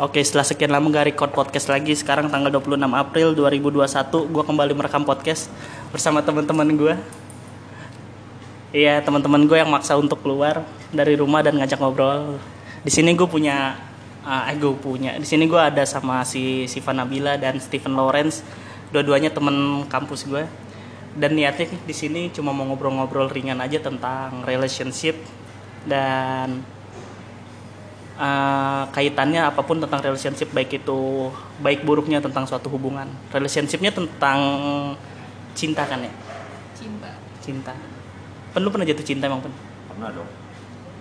Oke, setelah sekian lama gak record podcast lagi, sekarang tanggal 26 April 2021, gue kembali merekam podcast bersama teman-teman gue. Iya, teman-teman gue yang maksa untuk keluar dari rumah dan ngajak ngobrol. Di sini gue punya, ah, eh gue punya. Di sini gue ada sama si Siva Nabila dan Stephen Lawrence, dua-duanya temen kampus gue. Dan niatnya di sini cuma mau ngobrol-ngobrol ringan aja tentang relationship dan uh, kaitannya apa pun tentang relationship baik itu baik buruknya tentang suatu hubungan. Relationshipnya tentang cinta kan ya? Cinta. Cinta. Pen lu pernah jatuh cinta emang pen? Pernah dong.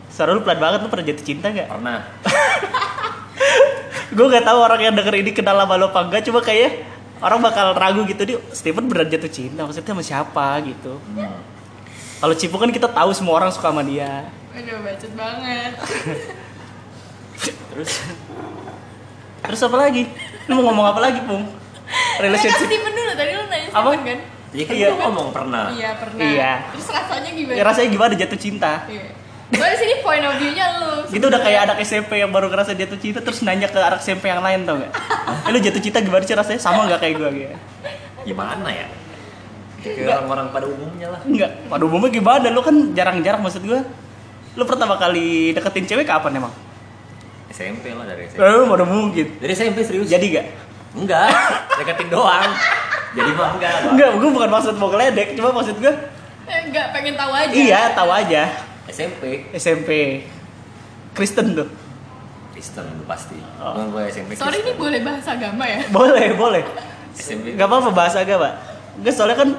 suara lu pelan banget lu pernah jatuh cinta gak Pernah. gue gak tahu orang yang denger ini kenal sama lo apa enggak cuma kayak orang bakal ragu gitu dia Steven beneran jatuh cinta maksudnya sama siapa? gitu. Hmm. kalau Cipu kan kita tahu semua orang suka sama dia. Aduh bacot banget terus terus apa lagi lu mau ngomong apa lagi pung Relationship. relationship Steven dulu tadi lu nanya Apa? Steven kan Jadi kan Iya. gua ngomong pernah. iya pernah Iya. terus rasanya gimana ya rasanya gimana jatuh cinta iya Gua di sini point of view-nya lu Gitu udah kayak anak SMP yang baru ngerasa jatuh cinta terus nanya ke anak SMP yang lain tau gak? Eh, lu jatuh cinta gimana sih rasanya? Sama gak kayak gue gitu? Gimana ya? Kayak orang-orang pada umumnya lah. Enggak, pada umumnya gimana? Lu kan jarang-jarang maksud gue Lu pertama kali deketin cewek kapan emang? SMP lah dari SMP. Eh, mana mungkin Dari SMP serius? Jadi gak? enggak. Deketin doang. Jadi mah enggak. Bang. Enggak, gue bukan maksud mau keledek Cuma maksud gue eh, enggak pengen tahu aja Iya, tahu aja SMP SMP Kristen tuh Kristen lu pasti. Oh. Gua SMP sorry ini Kristen. boleh bahas agama ya Boleh, boleh SMP. Gak apa-apa bahasa agama Enggak, soalnya kan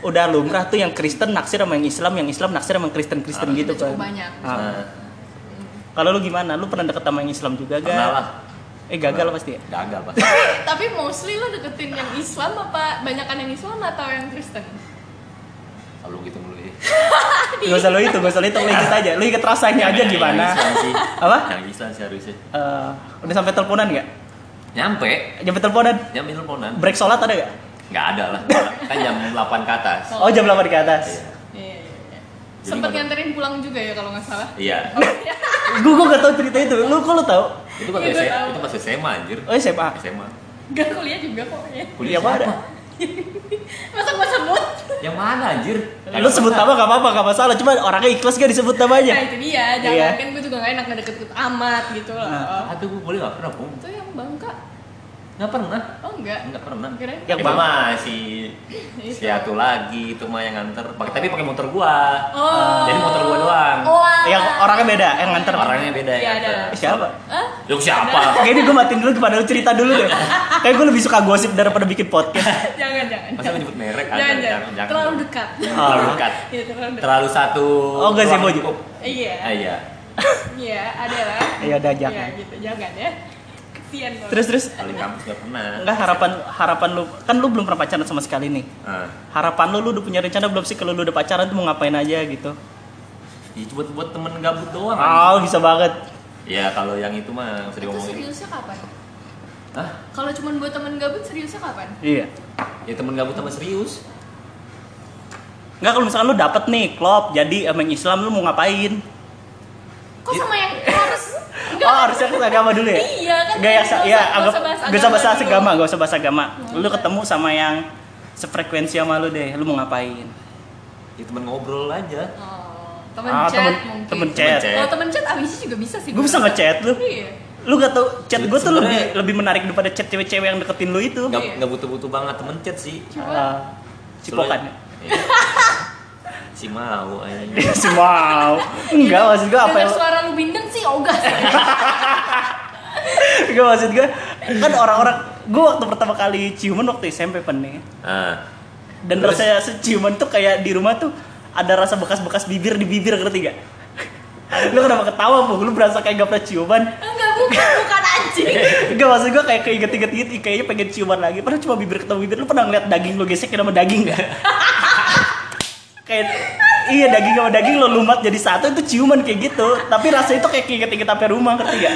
udah lumrah tuh yang Kristen naksir sama yang Islam, yang Islam naksir sama yang Kristen-Kristen Ah, gitu kan. cukup banyak. Ah. Nah, Kalau lu gimana? Lu pernah deket sama yang Islam juga gak? pernah lah. Eh gagal pasti ya? Gagal pasti. tapi mostly lu deketin yang Islam apa banyakan yang Islam atau yang Kristen Kalau gitu dulu ya. Gak usah lu itu, gak usah lu itu, lu ikut aja. Lu ikut rasanya aja gimana? Yang Islam sih. Apa? Yang Islam sih harusnya. Eh, udah sampai teleponan gak? Nyampe. Nyampe teleponan? Jam teleponan. Break sholat ada gak? Enggak ada lah. Kan jam 8 ke atas. Oh jam 8 ke atas. Iya. Sempet mana- nganterin pulang juga ya kalau nggak salah Iya. Gue gue gak tau cerita itu. Lu kok lu tau? Itu pas Iya, SMA, tahu. itu pas SMA anjir. Oh SMA. SMA. Gak kuliah juga kok ya Iya apa ada? masa gua sebut Yang mana anjir? Lu sebut nama gak apa-apa, gak masalah. Cuma orangnya ikhlas gak disebut nah namanya. itu dia jangan Iya. kan gue juga gak enak ngedeket amat gitu loh Nah. Aduh, gue boleh gak pernah, itu yang bangka Gak pernah. oh enggak Enggak pernah. Kirain Yang mah si si Atu lagi itu mah yang nganter. Pakai tapi pakai motor gua. oh Jadi motor gua doang. oh alah. Yang orangnya beda, yang nganter. Orangnya beda Iya, ada. nganter. Siapa? Hah? Lu siapa? Kayaknya gue matiin dulu kepada lu cerita dulu deh. Kayak gue lebih suka gosip daripada bikin podcast. jangan jangan Masa menyebut merek? jangan, Ada, jangan, terlalu dekat Terlalu dekat. Iya, terlalu dekat Terlalu satu. Oh, enggak sih, lingkup. iya Ah, iya. iya ada lah Ya udah Iya jangan. gitu jangan ya gua. Terus terus Kali kampus gak pernah. enggak harapan harapan lu kan lu belum pernah pacaran sama sekali nih. Ah. Harapan lu lu udah punya rencana belum sih kalau lu udah pacaran tuh mau ngapain aja gitu? Ya, buat buat temen gabut doang. Oh, bisa banget. Ya kalau yang itu mah usah diomongin. seriusnya kapan Hah? kalau cuma buat temen gabut seriusnya kapan Iya. Ya temen gabut sama serius. Enggak kalau misalkan lu dapet nih klop jadi sama yang Islam lu mau ngapain? kok sama yang harus Oh, harusnya agama dulu ya? Iya, kan Gak ya, ya anggap gak usah bahas agama agama, gak usah bahas agama. Lu ketemu sama yang sefrekuensi sama lu deh, lu mau ngapain? Ya temen ngobrol aja. Oh, temen Ah, chat temen- mungkin. temen chat. Kalau temen chat abis juga bisa sih. Gue bisa ngechat lu. Iya. Lu gak tau chat gue tuh lebih lebih menarik daripada chat cewek-cewek yang deketin lu itu. Nggak Iya. nggak butuh-butuh banget temen chat sih. Coba. Ah, cipokan. Iya. si mau aja. si mau. Enggak maksud gue apa yang suara lu bindeng sih ogah. Enggak maksud gue kan orang-orang gue waktu pertama kali ciuman waktu SMP pen nih. Ah. Dan Terus? rasanya ciuman tuh kayak di rumah tuh ada rasa bekas-bekas bibir di bibir ngerti gak? lu kenapa ketawa bu? Lu berasa kayak gak pernah ciuman? Enggak bukan bukan anjing. Enggak maksud gue kayak keinget-inget gitu Kayaknya pengen ciuman lagi Padahal cuma bibir ketemu bibir Lu pernah ngeliat daging lu gesek sama daging gak? Kayak Iya daging sama daging lo lumat jadi satu itu ciuman kayak gitu Tapi rasa itu kayak keinget-inget sampai rumah ngerti gak?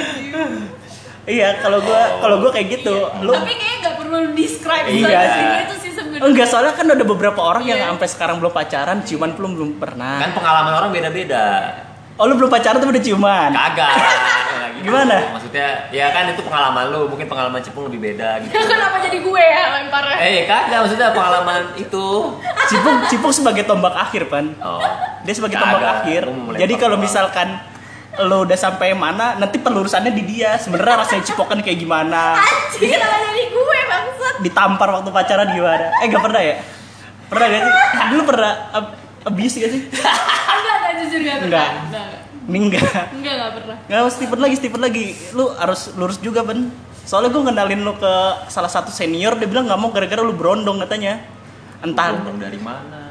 Iya kalau gue kalau gue kayak gitu Lu Tapi kayaknya nggak perlu lu describe Iya sih. itu sih sebenarnya. Enggak soalnya kan ada beberapa orang yang Iya. sampai sekarang belum pacaran ciuman belum belum pernah Kan pengalaman orang beda-beda. Oh lu belum pacaran tapi udah ciuman? Kagak. Kagak gitu. Gimana? Maksudnya ya kan itu pengalaman lu, mungkin pengalaman Cipung lebih beda gitu. Kenapa jadi gue ya lemparnya? Eh kagak maksudnya pengalaman itu. Cipung Cipung sebagai tombak akhir pan Oh. dia sebagai Kagak, tombak akhir mau melempar jadi kalau misalkan lo udah sampai mana nanti pelurusannya di dia sebenarnya rasanya cipokan kayak gimana Anjing kenapa jadi gue bangsat? ditampar waktu pacaran gimana eh gak pernah ya pernah gak sih dulu pernah ab abuse gak sih Enggak, enggak jujur enggak pernah. Enggak. Enggak. ini enggak Enggak, enggak pernah. Nggak, Steven lagi, Steven lagi. Lu harus lurus juga, Ben. Soalnya gue kenalin lu ke salah satu senior, dia bilang nggak mau gara-gara lu berondong katanya. Entah. Ngomong dari mana?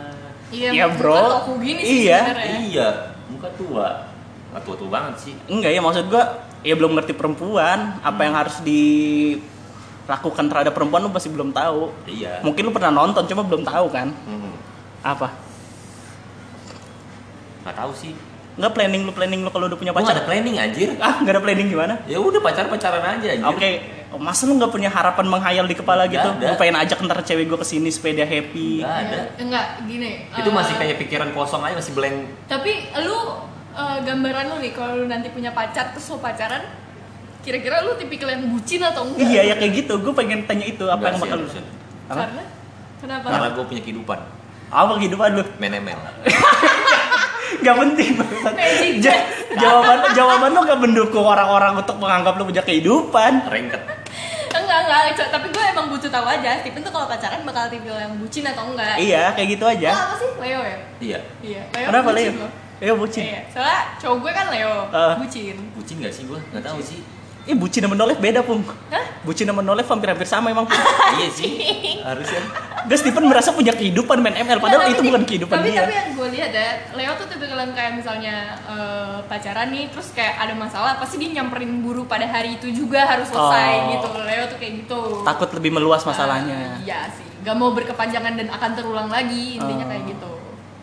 Iya, Iya, muka bro. toku gini sih Iya. sebenarnya. Iya, muka tua. Nggak tua-tua banget sih. Enggak ya, maksud gue ya belum ngerti perempuan. Apa yang harus dilakukan terhadap perempuan lu masih belum tahu. Iya. Mungkin lu pernah nonton, cuma belum tahu kan. Hmm. Apa? Nggak tahu sih. Nggak planning lu planning lu kalau udah punya Gua nggak pacar? ada planning anjir. Ah, nggak ada planning gimana? Ya udah pacar-pacaran aja anjir. Oke, Oh, masa lu nggak punya harapan menghayal di kepala Nggak gitu? ada. Gue pengen ajak ntar cewek gue ke sini supaya dia happy. Nggak ada. Iya. Enggak, gini. Itu eh, masih kayak pikiran kosong aja masih blank. Tapi lu eh, gambaran lu nih kalau lu nanti punya pacar terus lu pacaran kira-kira lu tipikal yang bucin atau enggak? Iya ya kayak gitu. Gue pengen tanya itu apa Nggak yang bakal apa? Karena kenapa? Karena gue punya kehidupan. Apa kehidupan lu? ML. Gak penting banget. Jawaban jawaban lu gak mendukung orang-orang untuk menganggap lu punya kehidupan. Rengket. Enggak, enggak, tapi gue emang butuh tahu aja Stephen tuh kalau pacaran bakal tipikal yang bucin atau enggak Iya kayak gitu Lo aja. apa sih? Leo ya? Iya. Iya, Leo Kenapa bucin Leo? Leo bucin. Iya, soalnya cowok gue kan Leo, Ah. bucin Bucin gak sih gue? Nggak tahu sih. Ih bucin sama nolef beda pung. Hah? Bucin sama nolef hampir-hampir sama emang. Pung. iya sih. Harusnya. Gue Steven merasa punya kehidupan main ML padahal itu bukan kehidupan tapi, dia. Tapi yang gue lihat ya, Leo tuh tipikal yang kayak misalnya eh, pacaran nih, terus kayak ada masalah, pasti dia nyamperin buru pada hari itu juga harus selesai Oh. gitu. Leo tuh kayak gitu. Takut lebih meluas masalahnya. Ah, iya sih, gak mau berkepanjangan dan akan terulang lagi intinya Oh. kayak gitu.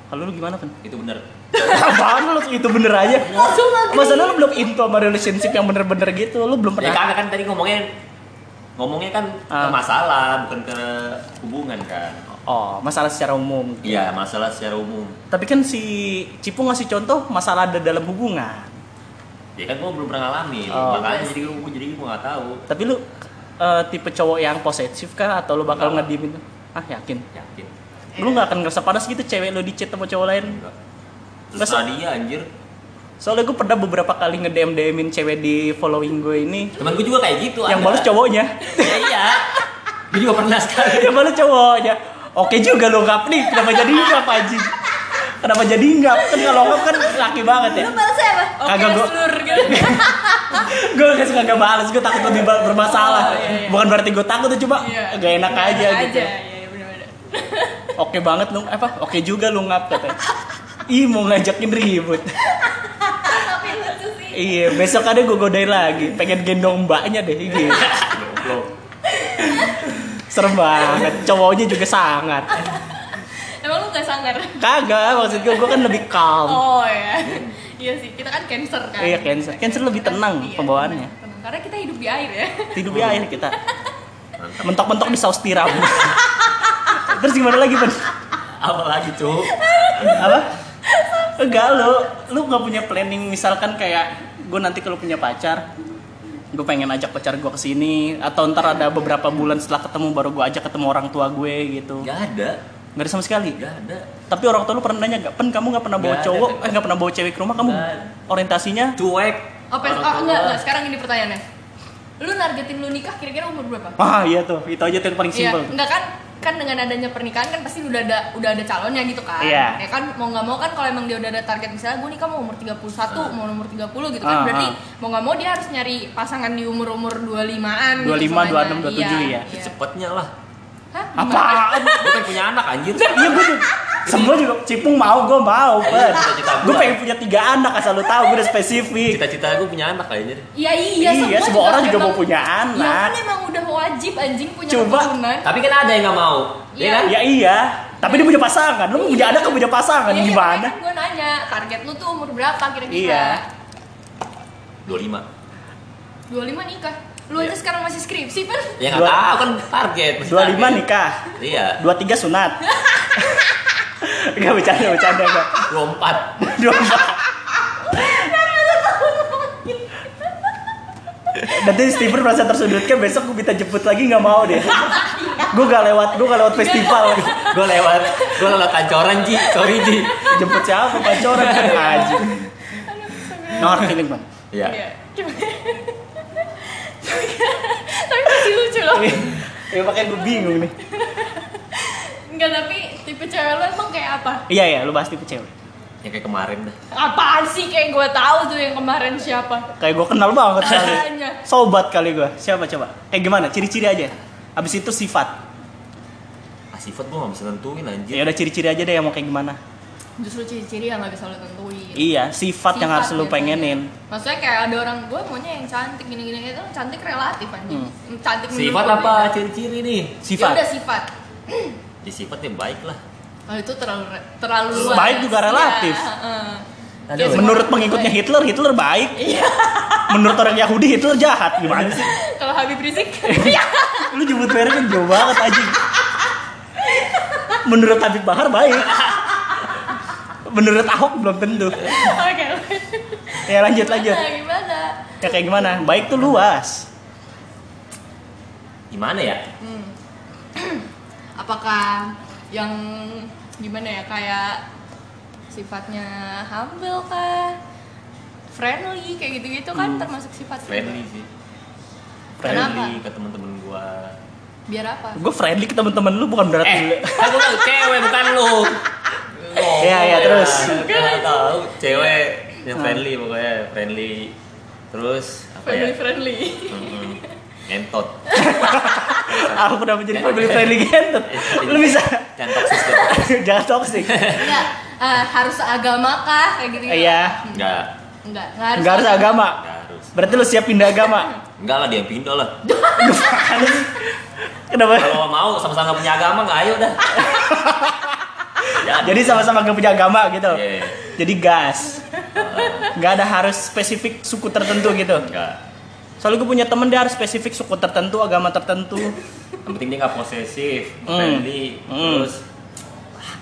Kalau lu gimana kan? Itu bener. Apaan lu itu bener aja? Langsung agree. Masa lu belum info sama relationship yang bener-bener gitu? Lu belum Ya pernah? kagak kan tadi ngomongnya ngomongnya kan ke Ah. masalah bukan ke hubungan kan. Oh, masalah secara umum. Iya, masalah secara umum. Tapi kan si Cipu ngasih contoh masalah ada dalam hubungan. Ya kan gue belum pernah ngalamin, Oh. makanya jadi gue jadi gue nggak tahu. Tapi lu eh, tipe cowok yang posesif kah atau lu bakal ngediemin? Ah, yakin. Yakin. Lu nggak akan ngerasa panas gitu cewek lu di chat sama cowok lain? Enggak. Terserah dia anjir. Soalnya gue pernah beberapa kali nge-DM DMin cewek di following gue ini Temen gue juga kayak gitu. yang ada. balas cowoknya. Ya iya. Gue juga pernah sekali. yang balas cowoknya. Oke juga lo ngap nih, kenapa jadi ngap anjing? Kenapa jadi ngap? Kan kalau ngap kan laki banget ya. Lu balasnya apa? Oke, Kagak, gua- seluruh gitu. gue gak suka gak balas, gue takut lebih bermasalah. Oh, iya, iya. Bukan berarti gue takut, cuma Iya. gak enak aja gitu. Aja, iya benar-benar. Oke banget lu, apa? Oke juga lu ngap katanya. Ih mau ngajakin ribut. Tapi lucu sih. iya, besok ada gue godain lagi. Pengen gendong mbaknya deh. Gitu. Serem banget. Cowoknya juga sangat. Emang lu gak sangar? Kagak, maksud gue, gue kan lebih calm. Oh ya. Iya sih, kita kan cancer kan. Iya, Cancer. Cancer lebih tenang Iya, pembawaannya. tenang, tenang. Karena kita hidup di air ya. Tidur di air kita. Mentok-mentok di saus tiram. Terus gimana lagi, Ben? Apa lagi, Cuk? Apa? Enggak, lu lu nggak punya planning misalkan kayak gue nanti kalau punya pacar gue pengen ajak pacar gue ke sini atau ntar ada beberapa bulan setelah ketemu baru gue ajak ketemu orang tua gue gitu Gak ada. nggak ada sama sekali Gak ada. tapi orang tua lu pernah nanya gak pen kamu nggak pernah bawa Nggak ada. cowok eh nggak pernah bawa cewek ke rumah kamu Nggak ada. orientasinya Cuek. Apa Orang oh, enggak, enggak, sekarang ini pertanyaannya. Lu nargetin lu nikah kira-kira umur berapa? ah iya tuh itu aja tuh yang paling Iya, simpel enggak kan kan dengan adanya pernikahan kan pasti udah ada udah ada calonnya gitu kan. Iya. Ya kan mau nggak mau kan kalau emang dia udah ada target misalnya gue nikah mau umur 31, mau umur 30 gitu kan. Ah, Berarti ah. mau nggak mau dia harus nyari pasangan di umur-umur 25-an 25, gitu semuanya. 26, 27 Iya, ya? iya. Cepetnya lah. Hah? Apaan Gue pengen punya anak anjir. iya gue juga semua juga cipung mau gue mau Iya, cita-cita gue gua. pengen punya tiga anak asal lu tahu gue udah spesifik Cita-cita gue punya anak anjir. Iya iya, Iya, semua orang juga mau punya Iya kan anak. emang udah wajib anjing punya Coba. keturunan. Tapi kan ada yang gak mau. Iya Iya. kan? Ya iya, tapi dia punya pasangan. Lu punya anak kan punya pasangan Iya, gimana? Kan gue nanya, target lu tuh umur berapa kira-kira? Iya. 25. 25 nikah. Lu Iya. aja sekarang masih skripsi, Pan. Ya nggak Dua- tahu kan target. masih 25 target. nikah, Iya. 23 sunat. Enggak bercanda, bercanda enggak. 24. 24. Nanti Steven merasa tersudutkan besok gue minta jemput lagi nggak mau deh. gue gak lewat, gue gak lewat festival. gue lewat gue lewat kancoran Ji sorry Ji jemput siapa? Pacoran kan aja. No hard feeling bang. ya Iya. Masih lucu loh. Ya makanya gue bingung nih. Enggak tapi tipe cewek lo emang kayak apa? Iya ya, lu bahas tipe cewek. ya kayak kemarin dah Apaan sih kayak gue tahu tuh yang kemarin siapa? Kayak gue kenal banget kali. Sobat kali gue. Siapa coba? Kayak gimana? Ciri-ciri aja. Abis itu sifat. ah, sifat gue gak bisa nentuin anjir Ya udah ciri-ciri aja deh yang mau kayak gimana. Justru ciri-ciri yang gak bisa lo tentuin. Iya, sifat, yang harus lu biasanya. pengenin. Maksudnya kayak ada orang gue maunya yang cantik gini-gini itu cantik relatif anjing. Cantik menurut sifat apa beda. ciri-ciri nih Ya Sifat. udah sifat. ya sifatnya baik lah Oh itu terlalu terlalu luas. Baik juga relatif. Ya, heeh. Aduh. Kayak semua Menurut pengikutnya baik. Hitler, Hitler baik. Iya. Menurut orang Yahudi, Hitler jahat. Gimana sih? Kalau Habib Rizik. Lu jemput merek kan jauh banget anjing. Menurut Habib Bahar baik. Menurut Ahok belum tentu. Oke. Ya lanjut lanjut. Nah, gimana? Ya kayak gimana? Baik tuh luas. gimana ya Hmm. Apakah yang gimana ya kayak sifatnya humble kah? Friendly kayak gitu-gitu kan Hmm. termasuk sifat friendly sih Kenapa? friendly ke teman-teman gua Biar apa? Gue friendly ke temen-temen lu bukan berarti eh kan gua tahu cewek bukan lu Iya, iya, terus. Gak tahu cewek yang friendly pokoknya friendly terus apa ya friendly. Ngentot aku udah menjadi family friendly gitu. Lu bisa jangan toksis jangan toxic. Enggak, eh, harus agama kah kayak gitu Iya. enggak Enggak, enggak harus. Enggak harus agama. enggak harus Berarti lu siap pindah agama. enggak lah dia yang pindah lah Kenapa? kalau mau sama-sama punya agama nggak ayo dah Jadi sama-sama gak punya agama gitu. Iya. Jadi gas. Gak ada harus spesifik suku tertentu gitu. enggak Soalnya gue punya temen dia harus spesifik suku tertentu, agama tertentu. yang penting dia nggak posesif Hmm. friendly Hmm. terus ah,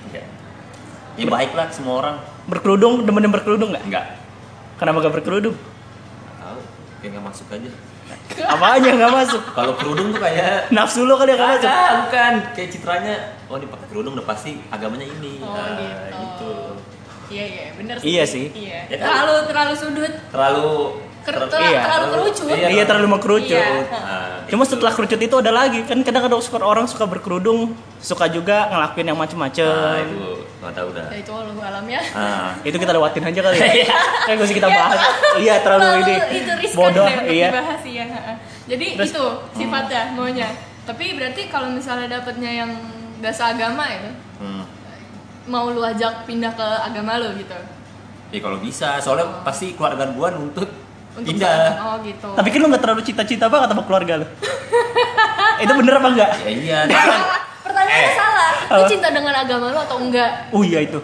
ya baik lah semua orang Berkerudung, demen yang berkerudung nggak? enggak Kenapa gak berkerudung? tahu kayak nggak masuk aja Apanya nggak masuk? kalau kerudung tuh kayak Nafsu lo kali yang nggak masuk. Bukan kayak citranya oh ini pakai kerudung udah pasti agamanya ini Oh, Ah, gitu. gitu Iya, iya, bener Iya sih. Iya. Ya kan? Terlalu terlalu sudut. terlalu Ker- ter- terlalu- iya, terlalu kerucut. Iya, terlalu mengkerucut. Iya. Ah, Cuma itu. setelah kerucut itu ada lagi kan kadang-kadang suka orang suka berkerudung, suka juga ngelakuin yang ah, macem-macem. itu nggak tahu dah Ya itu Allah alam ya. ah itu kita lewatin aja kali ya. Iya. Kayak gak usah kita Ya, bahas. Iya terlalu ini itu riskan bodoh. deh untuk Iya. dibahas ya. heeh. Jadi Terus- itu sifatnya maunya. Tapi berarti kalau misalnya dapetnya yang gak seagama itu, hmm. mau lu ajak pindah ke agama lu gitu. ya kalau bisa soalnya pasti keluarga gua nuntut Untuk pindah Oh gitu. Tapi kan lu gak terlalu cita-cita banget sama keluarga lu. itu bener apa enggak? ya iya kan Pertanyaannya Eh. salah. Lu cinta dengan agama lu atau enggak? Oh iya itu.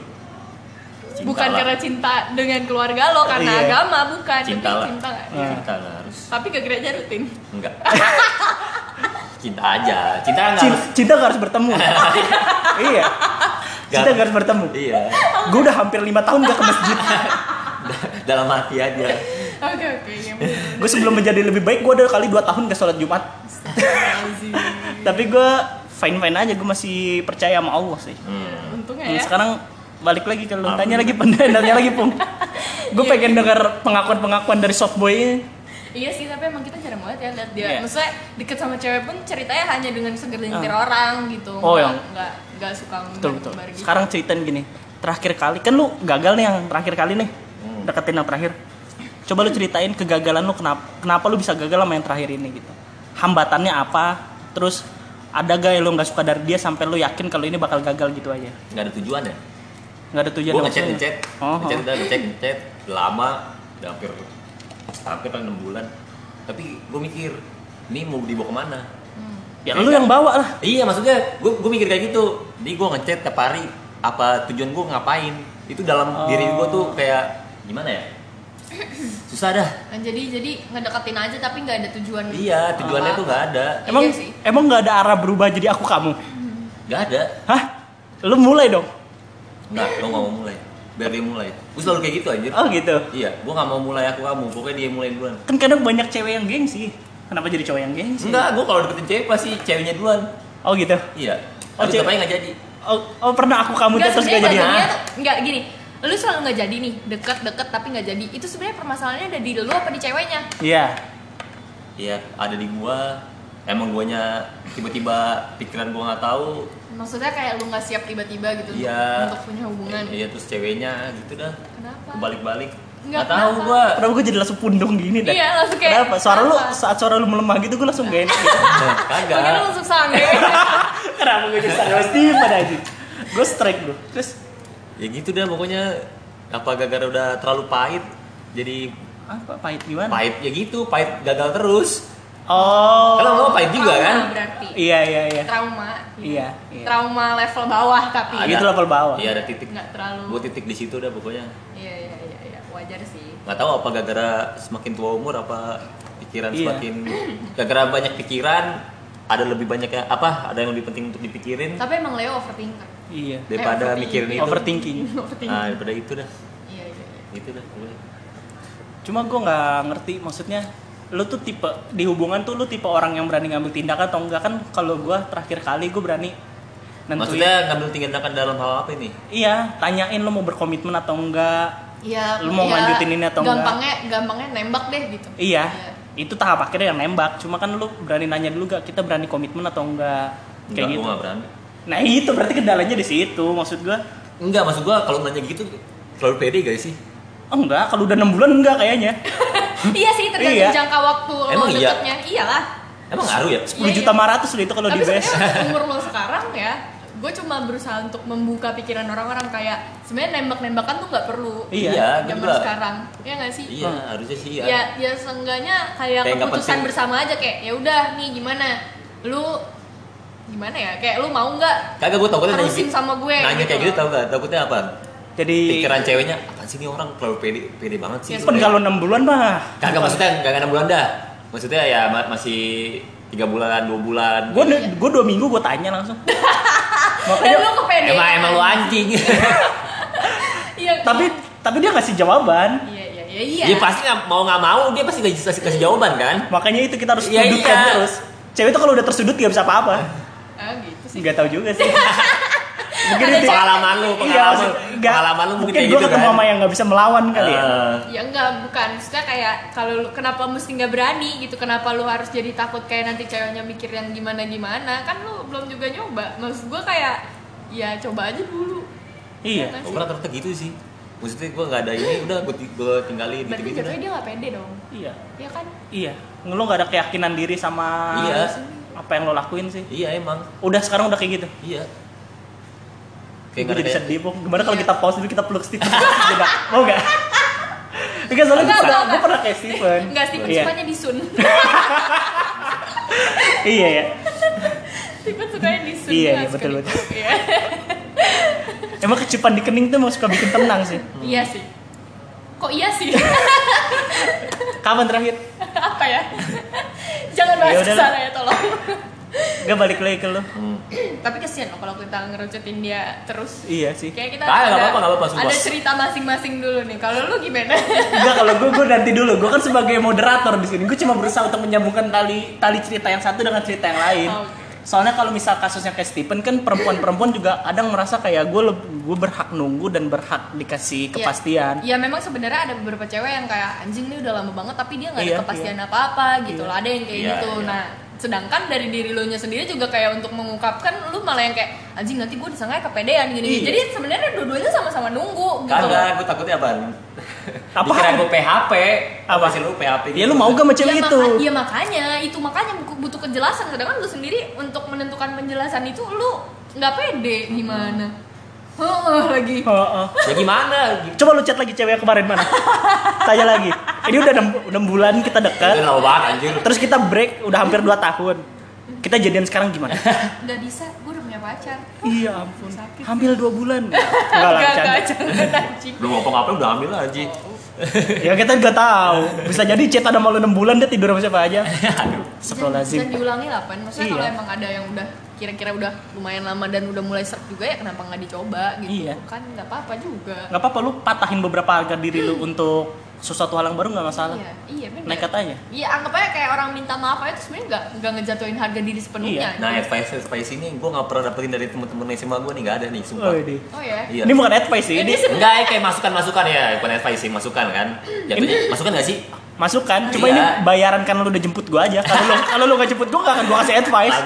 cinta bukan lah. karena cinta dengan keluarga lo karena Iya. agama bukan cinta tapi lah cinta nggak? Ah. cinta lah harus tapi ke gereja rutin enggak cinta aja cinta nggak Cinta, harus cinta gak harus bertemu. iya. Cinta gak harus bertemu. iya Gue udah hampir lima tahun gak ke masjid. dalam hati aja oke oke ya Gue sebelum menjadi lebih baik gue udah kali dua tahun gak sholat Jumat. Tapi gue fine fine aja. Gue masih percaya sama Allah sih. hmm. untungnya Hmm, ya sekarang balik lagi ke lu tanya lagi pendengarnya lagi pung gue Iya. pengen dengar pengakuan pengakuan dari softboy iya sih tapi emang kita jarang banget ya lihat dia. Iya. maksudnya deket sama cewek pun ceritanya hanya dengan seger nyetir orang gitu. Oh, Nggak- yang- nggak nggak suka betul betul. gitu. sekarang ceritain gini terakhir kali kan lu gagal nih yang terakhir kali nih. Hmm. deketin yang terakhir. Coba lu ceritain kegagalan lu kenapa kenapa lu bisa gagal sama yang terakhir ini gitu. Hambatannya apa? Terus ada gak yang lu nggak suka dari dia sampai lu yakin kalau ini bakal gagal gitu aja? Nggak ada tujuan ya? Nggak ada tujuan gue sekali. ngechat Oh, ngechat oh. ngechat Udah lama udah hampir hampir kan enam bulan. Tapi gue mikir ini mau dibawa ke mana? Hmm. ya lu yang bawa lah. Iya maksudnya gue gue mikir kayak gitu. Jadi gue ngechat tiap hari apa tujuan gue ngapain? Itu dalam Oh. diri gue tuh kayak gimana ya? Susah dah. Nah, jadi jadi ngedeketin aja tapi nggak ada tujuan. Iya tujuannya apa-apa. tuh nggak ada. Emang Iya sih. emang nggak ada arah berubah jadi aku kamu? Nggak ada. Hah? Lu mulai dong. Nggak lo nggak mau mulai biar dia mulai gue selalu kayak gitu anjir Oh gitu. iya gue nggak mau mulai aku kamu pokoknya dia yang mulai duluan Kan kadang banyak cewek yang gengsi. Kenapa jadi cowok yang gengsi? enggak gue kalau deketin cewek pasti ceweknya duluan Oh gitu. iya Oh, cewek- aja nggak jadi Oh, oh pernah aku kamu Enggak terus gak jadi. enggak gini. Lu selalu nggak jadi nih, deket-deket tapi nggak jadi. Itu sebenarnya permasalahannya ada di lu apa di ceweknya? Iya. iya ada di gua emang guanya tiba-tiba pikiran gua nggak tahu Maksudnya kayak lu nggak siap tiba-tiba gitu Iya. untuk punya hubungan. iya terus ceweknya gitu dah Kenapa? kebalik-balik Nggak, tahu kenapa? gua Kenapa gue jadi langsung pundung gini dah? Iya, langsung kayak, Kenapa? Suara lu kenapa? saat suara lu melemah gitu gue langsung gak enak gitu. kagak Mungkin lu langsung sange. Kenapa gue jadi sangat Steven aja? Gue strike bro. Terus ya gitu dah pokoknya apa gara-gara udah terlalu pahit jadi apa pahit gimana? pahit ya gitu pahit gagal terus Oh. kan lo pahit juga Trauma kan berarti. Iya iya iya. Trauma. gitu. Iya, iya. Trauma level bawah tapi. Ah, gitu level bawah. iya ada titik Nggak terlalu. gua titik di situ dah pokoknya Iya iya iya iya, wajar sih. nggak tahu apa gara-gara semakin tua umur apa pikiran Iya. semakin gara-gara banyak pikiran ada lebih banyak ya apa ada yang lebih penting untuk dipikirin Tapi emang Leo overthinker. Iya. daripada overthinking. mikirin itu Overthinking. overthinking. nah daripada itu dah Iya iya iya. itu dah. Cuma gue nggak ngerti maksudnya lu tuh tipe di hubungan tuh lu tipe orang yang berani ngambil tindakan atau enggak? Kan kalau gue terakhir kali gue berani nentuin. Maksudnya ngambil tindakan dalam hal apa ini? Iya tanyain lu mau berkomitmen atau enggak. Iya. Lu mau iya, lanjutin ini atau enggak? gampangnya, Gampangnya nembak deh gitu. iya itu tahap akhirnya yang nembak. Cuma kan lu berani nanya dulu gak kita berani komitmen atau enggak? Enggak kayak gitu. gua nggak berani. Nah itu berarti kendalanya di situ maksud gue enggak maksud gua kalau nanya gitu selalu pede gak sih enggak kalau udah enam bulan enggak kayaknya iya sih tergantung Iya. jangka waktu lo Emang iya? deketnya. Iyalah. emang ngaruh ya 10 Iya, juta iya. 500 loh itu kalau di base umur lo sekarang ya, gue cuma berusaha untuk membuka pikiran orang-orang kayak sebenarnya nembak-nembakan tuh nggak perlu. Iya, gua Zaman juga. sekarang, ya nggak sih? iya Hmm. harusnya sih iya Ya, ya seenggaknya kayak Kayak keputusan bersama aja kayak ya udah nih gimana, lu gimana ya? Kayak lu mau nggak kagak gua takutnya nanya gitu sama gue? nanya gitu kayak gitu loh. tau gak takutnya apa jadi pikiran ceweknya apa sih ini orang? Terlalu pede pede banget sih. Ya, kan kalau enam bulan mah. Kagak maksudnya kagak enam bulan dah. Maksudnya ya ma- masih tiga bulan dua bulan. Gue gue dua minggu gue tanya langsung. Makanya lu kepedean. emang emang lu anjing. Iya. tapi tapi dia ngasih jawaban. Iya iya iya iya. dia pasti nggak- mau nggak mau dia pasti kasih, kasih, kasih jawaban kan? Makanya itu kita harus Iya, sudutkan iya. terus. Cewek itu kalau udah tersudut gak bisa apa-apa. Ah gitu sih. nggak tahu juga sih mungkin Ada itu pengalaman lu Iya, pengalaman nggak- pengalaman lu mungkin mungkin gue gitu ketemu kan sama yang nggak bisa melawan kali ya Eh, Ya enggak, bukan. Maksudnya kayak kalau lu- kenapa mesti nggak berani gitu? Kenapa lu harus jadi takut kayak nanti ceweknya mikir yang gimana-gimana? Kan lu belum juga nyoba. Maksud gua kayak ya coba aja dulu. iya kan? gue rata-rata gitu sih maksudnya gue nggak ada ini udah gue gue tinggalin gitu Berarti gitu dia nggak pede dong. iya Iya kan? iya lo nggak ada keyakinan diri sama Iya. apa yang lo lakuin sih iya emang udah sekarang udah kayak gitu iya gue jadi sedih Pong. gimana kalau Iya. kita pause dulu kita peluk Steven mau nggak Enggak soalnya Enggak, gue enggak, gue pernah kayak Steven Enggak, Steven iya. sukanya disun. iya ya Steven sukanya disun. Iya, iya, betul, betul. Iya. emang kecipan di kening tuh mau suka bikin tenang sih Iya sih. Kok iya sih? kapan terakhir Apa ya? Jangan bahas Ya ke udahlah. sana ya tolong. Gak balik lagi ke lo Hmm. Tapi kesian loh kalau kita ngerucutin dia terus. iya sih Kayak kita ada, apa-apa, nggak apa-apa, sumpah. ada cerita masing-masing dulu nih. Kalau lu gimana? Enggak kalau gue gue nanti dulu gue kan sebagai moderator di sini gue cuma berusaha untuk menyambungkan tali tali cerita yang satu dengan cerita yang lain Oh, Oke. soalnya kalau misal kasusnya kayak Stephen kan perempuan-perempuan juga kadang merasa kayak gue gue berhak nunggu dan berhak dikasih kepastian Ya, memang sebenarnya ada beberapa cewek yang kayak anjing nih udah lama banget tapi dia nggak ada Iya, kepastian apa-apa gitu Iya. loh. Ada yang kayak Iya, gitu. iya. Nah, sedangkan dari diri lo nya sendiri juga kayak untuk mengungkapkan lu malah yang kayak anjing nanti gue disangka kepedean gini. Iya. Jadi sebenarnya dua-duanya sama-sama nunggu gitu. kagak gue takutnya apa Apa? dikira gue PHP Apa? sih lu PHP ya lu mau gak sama cewek Iya, itu maka- iya makanya itu makanya butuh kejelasan sedangkan lu sendiri untuk menentukan penjelasan itu lu nggak pede gimana Heeh, lagi. Heeh. ya gimana? Coba lu chat lagi cewek yang kemarin mana tanya lagi. Ini udah 6, bulan kita dekat. Lama banget anjir. Terus kita break udah hampir 2 tahun. Kita jadian sekarang gimana? Nggak bisa gue udah punya pacar. Iya ampun. Sakit. hampir 2 bulan. Enggak lah canda. anjing. Belum ngapa-ngapain udah ambil aja ya kita nggak tahu. Bisa jadi chat ada malu 6 bulan dia tidur sama siapa aja. Dan Astagfirullahaladzim. Diulangi lah pan maksudnya kalau Iya. emang ada yang udah kira-kira udah lumayan lama dan udah mulai seret juga ya kenapa nggak dicoba gitu Iya. kan nggak apa-apa juga nggak apa-apa lu patahin beberapa harga diri lu untuk sesuatu hal yang baru nggak masalah iya iya benar nekat aja iya anggap aja kayak orang minta maaf aja terus sebenarnya nggak nggak ngejatuhin harga diri sepenuhnya Iya. Nah, advice advice ini gue nggak pernah dapetin dari temen-temen SMA gue nih nggak ada nih, sumpah. Wih, oh ya Iya. ini bukan advice sih Ini ini Enggak, ya, kayak masukan-masukan ya, bukan advice sih, masukan kan. Jatuhnya masukan gak sih? Masukan cuma Iya. ini bayaran karena lu udah jemput gua aja. Kalau lu kalau lu gak jemput gua gak akan gua kasih advice.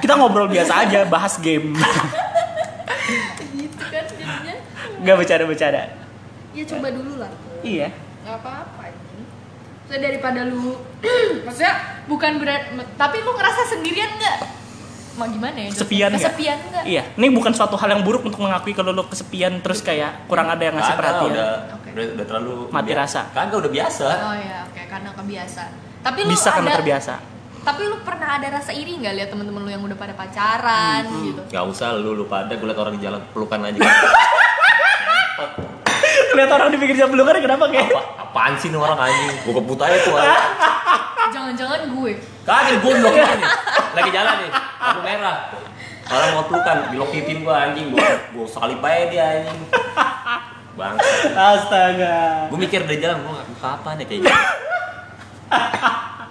Kita ngobrol biasa aja bahas game. Gitu kan jadinya. Nggak bercanda bercanda ya coba dulu lah. Iya. Nggak apa-apa ini so, daripada lu maksudnya bukan berat tapi lu ngerasa sendirian nggak? Mau gimana ya? Kesepian nggak? kesepian nggak? Iya. Ini bukan suatu hal yang buruk untuk mengakui kalau lu kesepian terus kayak kurang ada yang ngasih perhatian. udah. Udah, udah terlalu Mati bia- rasa. Kagak udah biasa. oh ya oke karena kebiasa tapi lu bisa karena ada terbiasa tapi lu pernah ada rasa iri nggak lihat temen-temen lu yang udah pada pacaran Hmm, gitu Gak usah lu lu pada gue liat orang di jalan pelukan aja. lihat orang di pinggir jalan pelukan kenapa kayak Apa, apaan sih nih orang anjing? Gue kebut aja tuh. jangan-jangan gue Kagak gue blok nih. Lagi jalan nih, lampu merah. Orang mau pelukan, dilokitin gue anjing, gue gue salip aja dia anjing. Bang, astaga gue mikir dari jalan, gue kapan ya kayak gitu.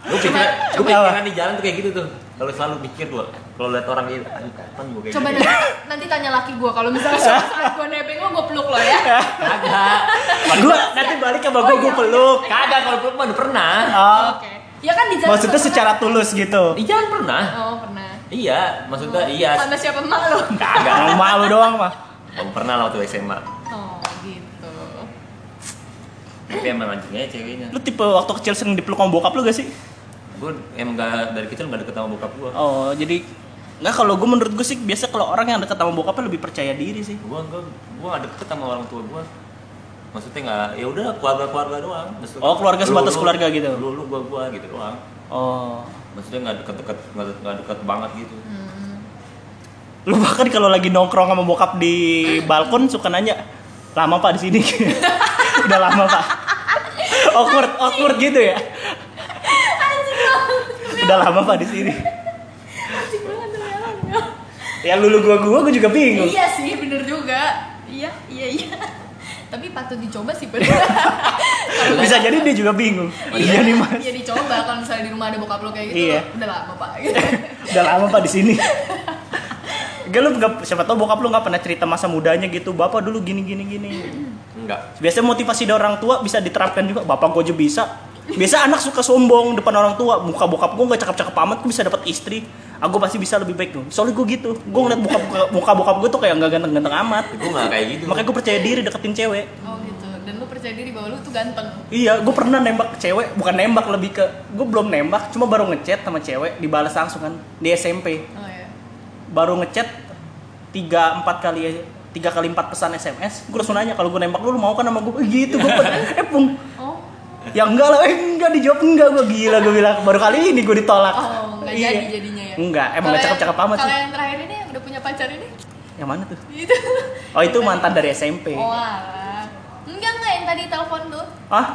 Gue pikiran, gue pikiran di jalan tuh kayak gitu tuh. Kalau selalu mikir gue, kalau lihat orang ini, kapan gue kayak coba gitu. nanti, nanti tanya laki gue kalau misalnya suatu saat gue nebeng lo gue peluk lo ya Kagak. gua nanti balik sama gua gua peluk Kagak kalau peluk mah udah pernah. oh, oke ya kan di jalan maksudnya secara tulus gitu Di jalan pernah. oh pernah Iya, maksudnya iya. sama siapa emak lo Kagak. Malu doang mah Om pernah lah waktu SMA. Tapi emang anjing aja ceweknya. lu tipe waktu kecil sering dipeluk sama bokap lu gak sih Gue emang gak, dari kecil gak deket sama bokap gue. oh jadi nggak kalau gue menurut gue sih biasa kalau orang yang deket sama bokapnya lebih percaya diri sih Gue enggak, gue gak deket sama orang tua gue. Maksudnya nggak, ya udah keluarga keluarga doang. Maksudnya, Oh, keluarga sebatas keluarga gitu? Lu lu gua gua gitu doang. oh Maksudnya nggak deket-deket nggak nggak deket banget gitu. Hmm. lu bahkan kalau lagi nongkrong sama bokap di balkon suka nanya lama pak di sini udah lama pak awkward awkward gitu ya udah lama pak di sini ya. ya lulu gua gua gua juga bingung Iya sih, bener juga. Iya, iya, iya. Tapi patut dicoba sih bener. Bisa jadi dia juga bingung iya nih mas Iya dicoba kalau misalnya di rumah ada bokap lo kayak gitu. Iya. Udah lama pak. Gitu. udah lama pak di sini Gak lu nggak siapa tau bokap lu nggak pernah cerita masa mudanya gitu bapak dulu gini gini gini Enggak. biasanya motivasi dari orang tua bisa diterapkan juga. Bapak gue aja bisa. Biasa anak suka sombong depan orang tua. Muka bokap gue nggak cakep cakep amat gue bisa dapat istri. Aku pasti bisa lebih baik tuh soalnya gue gitu. Gue ngeliat muka muka, muka bokap gue tuh kayak nggak ganteng ganteng amat. Gue nggak kayak gitu. makanya gue percaya diri deketin cewek. Oh gitu. Dan lu percaya diri bahwa lu tuh ganteng. iya gue pernah nembak cewek. Bukan nembak lebih ke gue belum nembak. Cuma baru ngechat sama cewek dibalas langsung kan di SMP Oh ya. baru ngechat tiga empat kali tiga kali empat pesan SMS gue langsung nanya kalau gue nembak lu, lu mau kan sama gue Eh, gitu gue eh pung Oh. ya enggak lah eh enggak dijawab enggak gue gila gue bilang baru kali ini gue ditolak Oh, nggak Iya. jadi jadinya ya. enggak emang nggak Kalau cakep cakep yang- amat sih Kalau yang terakhir ini yang udah punya pacar ini? yang mana tuh Itu. oh itu mantan dari SMP Oh alah. Enggak enggak yang tadi telepon tuh. ah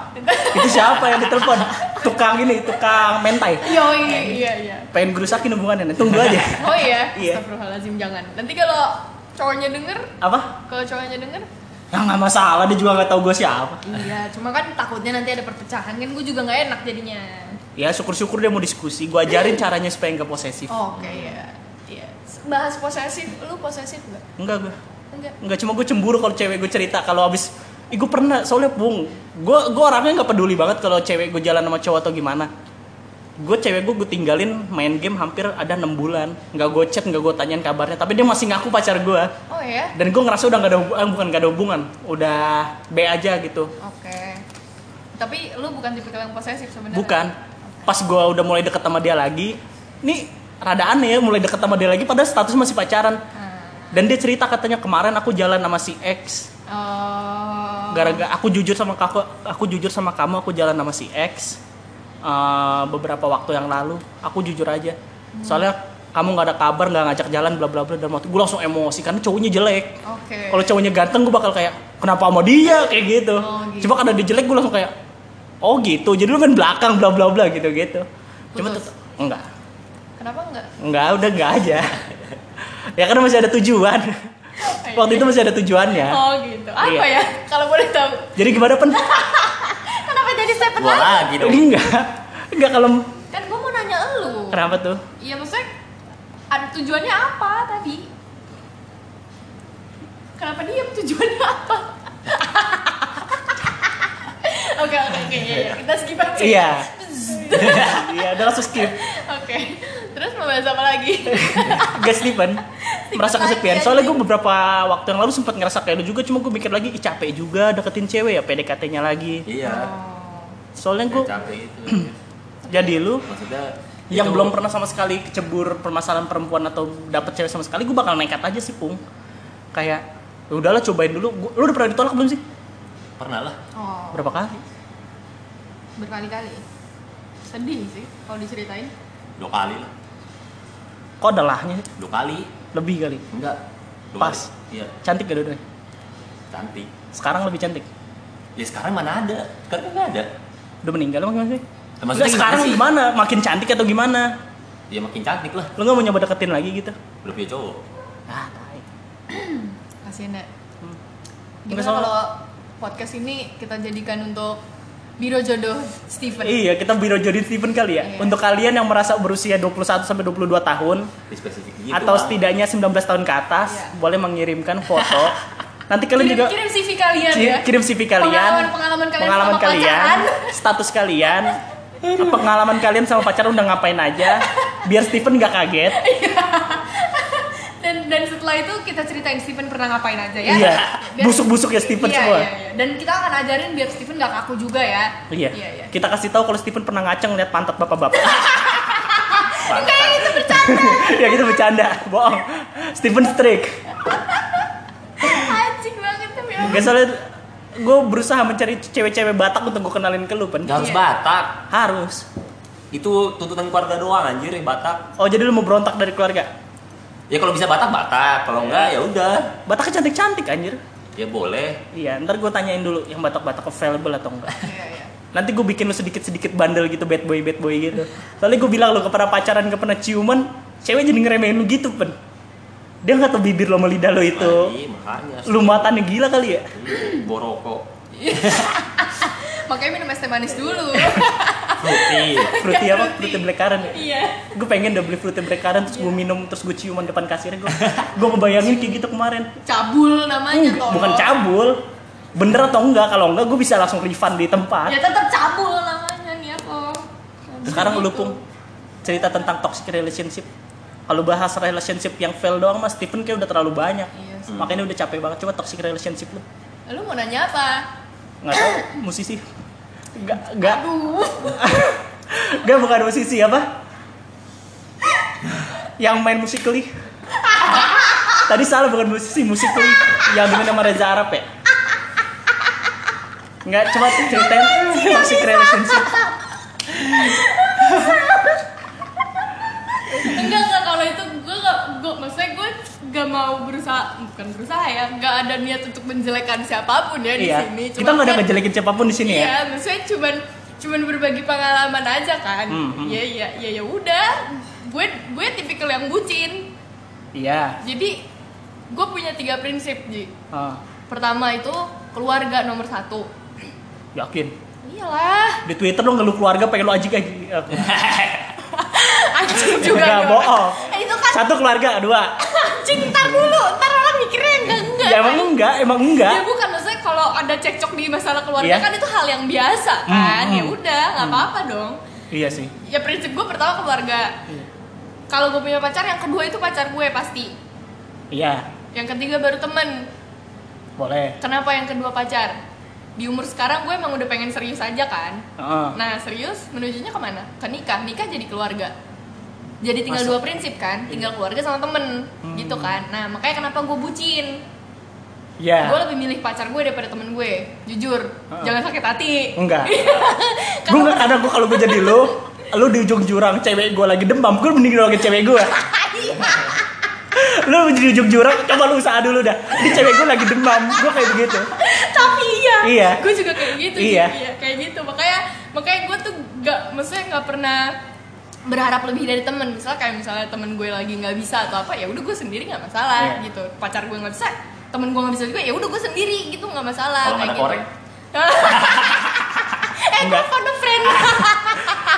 itu siapa yang ditelepon tukang ini tukang mentai Yo iya iya iya. pengen gerusakin hubungannya tunggu aja Oh iya. Iya. Astagfirullahaladzim jangan. Nanti kalau cowoknya denger, apa kalau cowoknya denger, ya nggak masalah dia juga nggak tahu gue siapa iya. Cuma kan takutnya nanti ada perpecahan kan gue juga nggak enak jadinya. ya syukur-syukur dia mau diskusi gue ajarin caranya supaya nggak posesif Oh, Oke ya. Iya. Bahas posesif, lu posesif nggak? enggak gue Enggak. Enggak cuma gue cemburu kalau cewek gue cerita kalau abis Ih, gue pernah soalnya bung gue gue orangnya nggak peduli banget kalau cewek gue jalan sama cowok atau gimana gue cewek gue gue tinggalin main game hampir ada enam bulan nggak gue chat nggak gue tanyain kabarnya tapi dia masih ngaku pacar gue Oh ya. dan gue ngerasa udah nggak ada hubungan bukan nggak ada hubungan udah B aja gitu Oke. Tapi lu bukan tipe yang posesif sebenarnya. bukan pas gue udah mulai deket sama dia lagi nih rada aneh ya mulai deket sama dia lagi padahal status masih pacaran Hmm. dan dia cerita katanya kemarin aku jalan sama si X Oh. gara-gara aku jujur sama kamu aku jujur sama kamu aku jalan sama si X eh, beberapa waktu yang lalu aku jujur aja soalnya kamu nggak ada kabar nggak ngajak jalan bla bla bla dan waktu gue langsung emosi karena cowoknya jelek Oke. kalau cowoknya ganteng gue bakal kayak kenapa sama dia kayak gitu Oh, gitu. cuma karena dia jelek gue langsung kayak oh gitu jadi lu main belakang bla bla bla gitu gitu cuma tetep enggak Kenapa enggak? enggak udah enggak aja ya kan masih ada tujuan. Waktu itu masih ada tujuannya. oh gitu apa Iya. ya kalau boleh tahu Jadi gimana pen? jadi seven Dua lagi lagi dong. Enggak. Enggak kalau kan gue mau nanya elu kenapa tuh? Iya maksudnya ada tujuannya apa tadi? Kenapa diam tujuannya apa? Oke oke oke iya, iya. kita skip aja. Iya. Iya, udah langsung skip. Oke. Terus mau bahas apa lagi? Gak Steven merasa kesepian. Soalnya gue beberapa waktu yang lalu sempat ngerasa kayak lu juga, cuma gue mikir lagi, Ih, capek juga deketin cewek ya PDKT-nya lagi. Iya. Soalnya gue Capek itu. jadi lu Maksudnya yang itu- belum pernah sama sekali kecebur permasalahan perempuan atau dapet cewek sama sekali, gue bakal nekat aja sih, Pung. Kayak "Ya udahlah cobain dulu. Gua- lu udah pernah ditolak belum sih? pernah lah. Oh, Berapa kali? berkali-kali. Sedih sih kalau diceritain. Dua kali lah. Kok ada lahnya? sih? Dua kali. Lebih kali. Enggak. Dua Pas. kali. Iya. Cantik gak dua Cantik. Sekarang lebih cantik. Ya sekarang mana ada? Sekarang nggak ada. Udah meninggal emang gimana sih? Ya, maksudnya sekarang gimana sih? gimana? Makin cantik atau gimana? Ya makin cantik lah. Lu gak mau nyoba deketin lagi gitu? Udah punya cowok. Ah, tai. Kasian ya. Hmm. Gimana kalau podcast ini kita jadikan untuk biro jodoh Steven? Iya, kita biro jadi Steven kali ya. Iya. Untuk kalian yang merasa berusia 21 sampai 22 tahun Di spesifik gitu. atau lah. setidaknya 19 tahun ke atas, Iya. boleh mengirimkan foto. Nanti kalian kirim, juga kirim CV kalian ya. kirim CV kalian, Pengalaman-pengalaman kalian pengalaman sama kalian, pacaran. status kalian, pengalaman kalian sama pacaran udah ngapain aja, biar Steven gak kaget. dan dan setelah itu kita ceritain Steven pernah ngapain aja ya. Iya, busuk-busuk ya Steven iya, semua. Iya, iya. Dan kita akan ajarin biar Steven gak kaku juga ya. Iya. Iya, iya. Kita kasih tahu kalau Steven pernah ngaceng lihat pantat bapak-bapak. Enggak, itu bercanda. ya gitu bercanda, bohong. Steven Strick. Anjing banget tapi emang. Gak soalnya gue berusaha mencari cewek-cewek Batak untuk gue kenalin ke lu, Pen. Nggak harus Iya. Batak. Harus. Itu tuntutan keluarga doang anjir yang Batak. Oh, jadi lu mau berontak dari keluarga? Ya kalau bisa Batak Batak, kalau enggak ya udah. Bataknya cantik-cantik anjir. Ya boleh. Iya, ntar gue tanyain dulu yang Batak-Batak available atau enggak. Iya, iya. Nanti gue bikin lu sedikit-sedikit bandel gitu, bad boy, bad boy gitu. Soalnya gue bilang lu kepada pacaran, ke pernah ciuman, cewek jadi ngeremehin lu gitu, Pen. Dia nggak tahu bibir lo sama lidah lo itu. Iya, makanya. Lu matannya gila kali ya? Boroko. Makanya minum es teh manis dulu. Fruity. Fruity apa? Fruity black currant ya? Iya. Gue pengen udah beli fruity black currant terus gue minum terus gue ciuman depan kasirnya gue gue ngebayangin kayak gitu kemarin Cabul namanya tolong. bukan cabul bener atau enggak kalau enggak gue bisa langsung refund di Ya tempat tetap cabul namanya nih apa. sekarang lu Gitu. pung cerita tentang toxic relationship kalau bahas relationship yang fail doang mas Stephen kayak udah terlalu banyak. Iya sih. makanya udah capek banget. Coba toxic relationship lu. Lu mau nanya apa? nggak tahu. Musisi. Enggak Aduh. enggak bukan musisi. Apa? Yang main musikali tadi salah bukan musisi. Musikali yang dengan nama Reza Arab ya? Enggak, coba ceritain. Toxic relationship. Enggak kalau itu gue gak gue maksudnya gue gak mau berusaha bukan berusaha ya gak ada niat untuk menjelekkan siapa pun ya di iya. sini. Kita nggak ada kan- ngejelekin siapa pun di sini ya? Iya maksudnya cuman cuman berbagi pengalaman aja kan. Hmm, hmm. ya ya ya ya udah. Gue gue tipikal yang bucin. Iya. Jadi gue punya tiga prinsip ji. Ah, pertama itu keluarga nomor satu. Yakin? Iyalah. Di Twitter lo ngeluh keluarga pengen lo ajik ajik anjing juga gimana? bohong. Kan satu keluarga dua anjing ntar dulu ntar orang mikirnya enggak enggak ya emang enggak emang enggak Ya bukan maksudnya kalau ada cekcok di masalah keluarga Iya. kan itu hal yang biasa kan. Hmm, Ya hmm. udah, nggak apa-apa dong. iya sih Ya prinsip gue pertama keluarga. Iya. Kalau gue punya pacar, yang kedua itu pacar gue pasti. iya Yang ketiga baru temen. boleh Kenapa yang kedua pacar? Di umur sekarang gue emang udah pengen serius aja kan. Heeh. Nah serius menujunya ke mana? Ke nikah, nikah jadi keluarga. Jadi tinggal Masuk. dua prinsip kan, tinggal keluarga sama temen, Hmm. gitu kan. Nah makanya kenapa gue bucin? iya Gue lebih milih pacar gue daripada temen gue, jujur. Heeh. Jangan sakit hati. enggak gue nggak kadang gue kalau gue jadi lo lo di ujung jurang cewek gue lagi demam gue mending nolongin cewek gue lo di ujung jurang coba lu usaha dulu dah ini cewek gue lagi demam gue kayak begitu tapi iya Iya. gue juga kayak gitu Iya. Ji. kayak gitu makanya makanya gue tuh gak maksudnya nggak pernah berharap lebih dari temen. Misalnya kayak misalnya temen gue lagi nggak bisa atau apa ya udah gue sendiri nggak masalah Iya. gitu. Pacar gue nggak bisa temen gue nggak bisa juga ya udah gue sendiri gitu nggak masalah Kalau kayak ada gitu. korek? eh gue friend.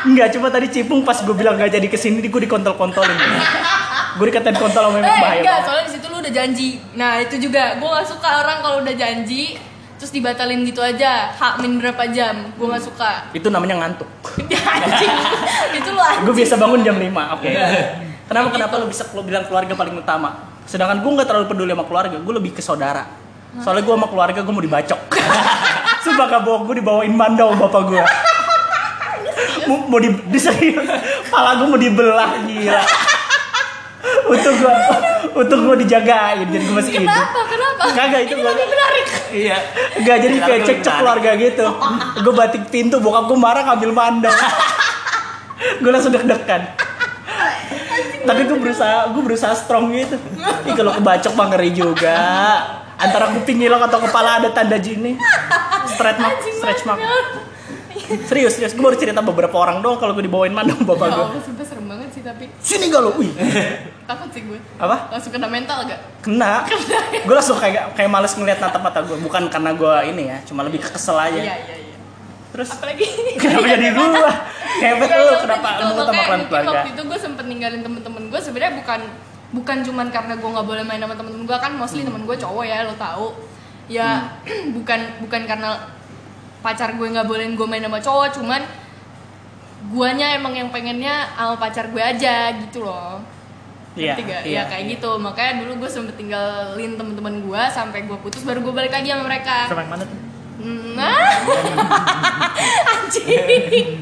Enggak, cuma tadi Cipung pas gue bilang gak jadi ke sini, gue dikontol-kontolin. gue dikatain kontol sama eh bahaya enggak soalnya di situ lu udah janji. Nah itu juga gue nggak suka orang kalau udah janji terus dibatalin gitu aja hak min berapa jam gue nggak suka Itu namanya ngantuk. anjing itu lu anjing Gue biasa bangun jam 5, oke. Iya. Kenapa kenapa lu bisa lu bilang keluarga paling utama? Sedangkan gue nggak terlalu peduli sama keluarga, gue lebih ke saudara. Soalnya gue sama keluarga gue mau dibacok. Sumpah gak bohong, gue dibawain mandau bapak gue. mau, mau di, di serius, pala gue mau dibelah gila. untuk gue, untuk gue dijagain, jadi gue masih hidup. kenapa kenapa Kagak itu menarik Iya, enggak jadi kayak cekcok menarik? keluarga gitu. Gue batik pintu, bokap gue marah ngambil mandau. gue langsung deg-degan. Tapi gue berusaha, gue berusaha strong gitu. Ih kalau kebacok mah ngeri juga. Antara kuping hilang atau kepala ada tanda gini. Stretch mark, stretch mark. Serius, serius. Gue baru cerita beberapa orang doang kalau gue dibawain mandau bapak Ya gue. Tapi Sini gak lo? Wih, takut sih gue apa? langsung kena mental gak? Kena. Gue langsung kayak kayak males ngeliat natap mata gue. Bukan karena gue ini ya, cuma lebih ke kesel aja. Iya iya iya Terus apalagi kenapa jadi gua? Hebat Ya, lu, kenapa lu mungkin keluarga? waktu itu gue sempet ninggalin temen-temen gue sebenarnya bukan bukan cuman karena gue nggak boleh main sama temen-temen gue kan mostly Hmm. temen gue cowok ya lo tahu ya bukan bukan karena pacar gue nggak bolehin gue main sama cowok cuman guanya emang yang pengennya sama pacar gue aja gitu loh Iya, gak? iya, ya kayak iya. gitu makanya dulu gue sempet tinggalin temen-temen gue sampai gue putus baru gue balik lagi sama mereka Sama yang mana tuh? Nah, anjing.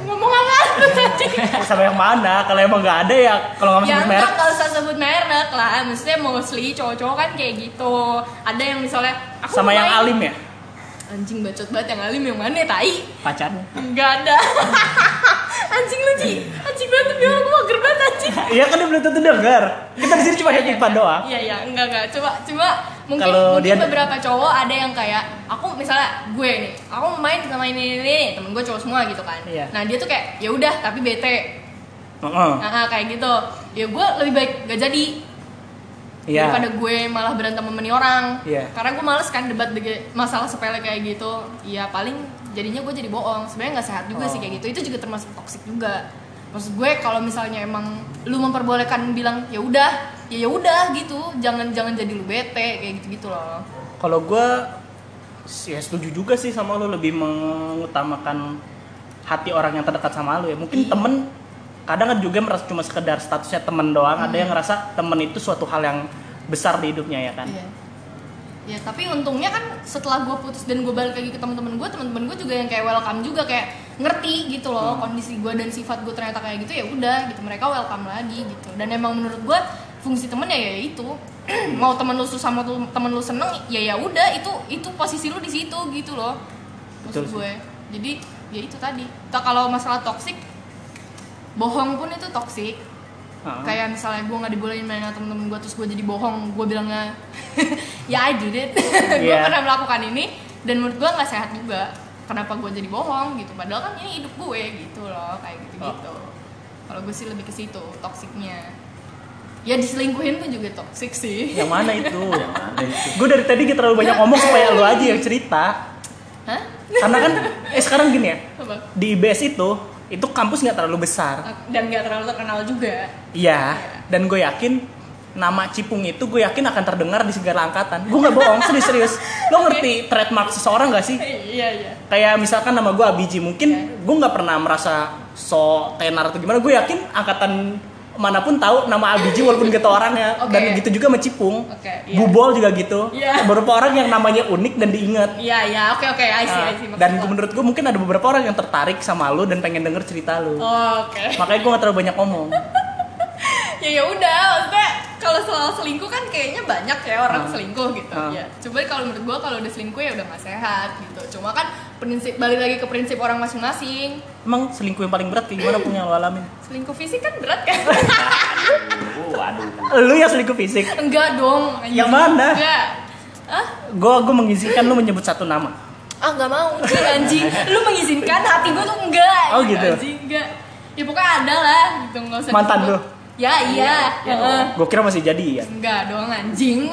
Ngomong apa tadi? Sama yang mana? Kalau emang nggak ada ya, kalau nggak mau Ya sebut enggak merek. kalau usah sebut merek lah. Maksudnya mostly cowok-cowok kan kayak gitu. Ada yang misalnya aku Sama yang alim ya? Anjing bacot banget yang alim yang mana tai? Pacarnya. Enggak ada. anjing lu Ci. Anjing banget dia orang gua mager banget anjing. Iya kan dia belum tentu dengar. Kita di sini cuma Iya, happy iya. fun doang. Iya iya, enggak enggak. Coba coba mungkin mungkin dia- beberapa cowok ada yang kayak aku misalnya gue nih, aku main sama ini ini, ini temen gue cowok semua gitu kan. Iya. Nah dia tuh kayak ya udah tapi bete. Heeh. Nah kayak gitu. Ya gue lebih baik gak jadi Iya. daripada gue malah berantem sama orang. Iya. Karena gue males kan debat masalah sepele kayak gitu. Ya paling jadinya gue jadi bohong. Sebenarnya nggak sehat juga Oh. sih kayak gitu. Itu juga termasuk toksik juga. Maksud gue kalau misalnya emang lu memperbolehkan bilang ya udah, ya ya udah gitu. Jangan jangan jadi lu bete kayak gitu-gitu loh. Kalau gue ya setuju juga sih sama lu lebih mengutamakan hati orang yang terdekat sama lu ya. Mungkin Iya. temen kadang juga merasa cuma sekedar statusnya temen doang. Ada Hmm. yang ngerasa temen itu suatu hal yang besar di hidupnya ya kan. Iya. Ya tapi untungnya kan setelah gue putus dan gue balik lagi ke teman-teman gue, teman-teman gue juga yang kayak welcome juga kayak ngerti gitu loh kondisi gue dan sifat gue ternyata kayak gitu ya udah gitu mereka welcome lagi gitu dan emang menurut gue fungsi temen ya ya itu mau temen lu susah mau temen lu seneng ya ya udah itu itu posisi lu di situ gitu loh Betul maksud gue jadi ya itu tadi kalau masalah toksik bohong pun itu toksik Heeh. kayak misalnya gue nggak dibolehin main sama temen-temen gue terus gue jadi bohong gue bilangnya ya I did it. Gue Iya. pernah melakukan ini dan menurut gue nggak sehat juga. Kenapa gue jadi bohong gitu. Padahal kan ini hidup gue gitu loh kayak gitu gitu kalau gue sih lebih ke situ toksiknya ya diselingkuhin pun juga toksik sih. Yang mana itu? Ada itu. gue dari tadi kita terlalu banyak ngomong supaya lu aja yang cerita. hah? Karena kan eh sekarang gini ya, apa? Di IBS itu itu kampus nggak terlalu besar. dan nggak terlalu terkenal juga Iya. Dan gue yakin nama Cipung itu gue yakin akan terdengar di segala angkatan. Gue nggak bohong, serius-serius. Lo ngerti trademark seseorang gak sih? iya iya Kayak misalkan nama gue Abiji, mungkin gue nggak pernah merasa so tenar atau gimana. Gue yakin angkatan mana pun tahu nama Abiji walaupun gitu orangnya. Oke. Dan gitu juga sama Cipung. Oke, iya. Bubol juga gitu. Iya. Beberapa orang yang namanya unik dan diingat. iya iya oke oke I see I see Nah, maksud dan lo. menurut gue mungkin ada beberapa orang yang tertarik sama lu dan pengen denger cerita lu. Oh, oke Makanya gue gak terlalu banyak ngomong. ya ya udah maksudnya kalau soal selingkuh kan kayaknya banyak ya orang Hmm. selingkuh gitu Hmm. ya coba kalau menurut gua kalau udah selingkuh ya udah gak sehat gitu cuma kan prinsip balik lagi ke prinsip orang masing-masing Emang selingkuh yang paling berat kayak gimana punya lo alamin? selingkuh fisik kan berat kan Aduh, aduh. Lu yang selingkuh fisik. enggak dong. Yang mana? enggak ah Gue gue mengizinkan lu menyebut satu nama. ah nggak mau anjing, anjing lu mengizinkan hati gua tuh enggak Oh, gitu. anjing enggak ya pokoknya ada lah gitu nggak usah Mantan lu? Ya iya Iya, Heeh. gue kira masih jadi ya? Enggak dong anjing.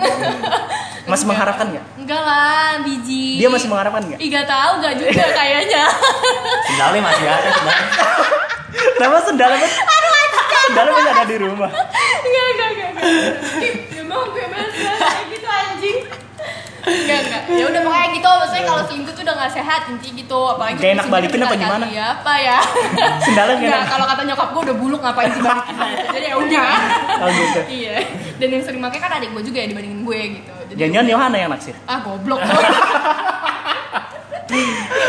Masih Enggak. mengharapkan nggak? Enggak lah biji. Dia masih mengharapkan nggak? Ih gak tau gak juga kayaknya. Sendalnya masih ada sebenarnya. kenapa sendalnya sendalnya masih ada di rumah. Enggak enggak enggak enggak Ya mau gue bahas kayak gitu anjing Enggak enggak. Ya udah pokoknya gitu. Maksudnya kalau selingkuh tuh udah gak sehat Intinya gitu. Apalagi Gak enak balikin apa berkali-kali. gimana? Ya apa ya? Sendalnya gak Enggak enak. kalau kata nyokap gue udah buluk ngapain dibalikin gitu. Jadi ya udah. Oh, gitu. Iya. Dan yang sering pakai kan adik gue juga ya dibandingin gue gitu. Jadi jangan Yohana yang naksir? Ah goblok.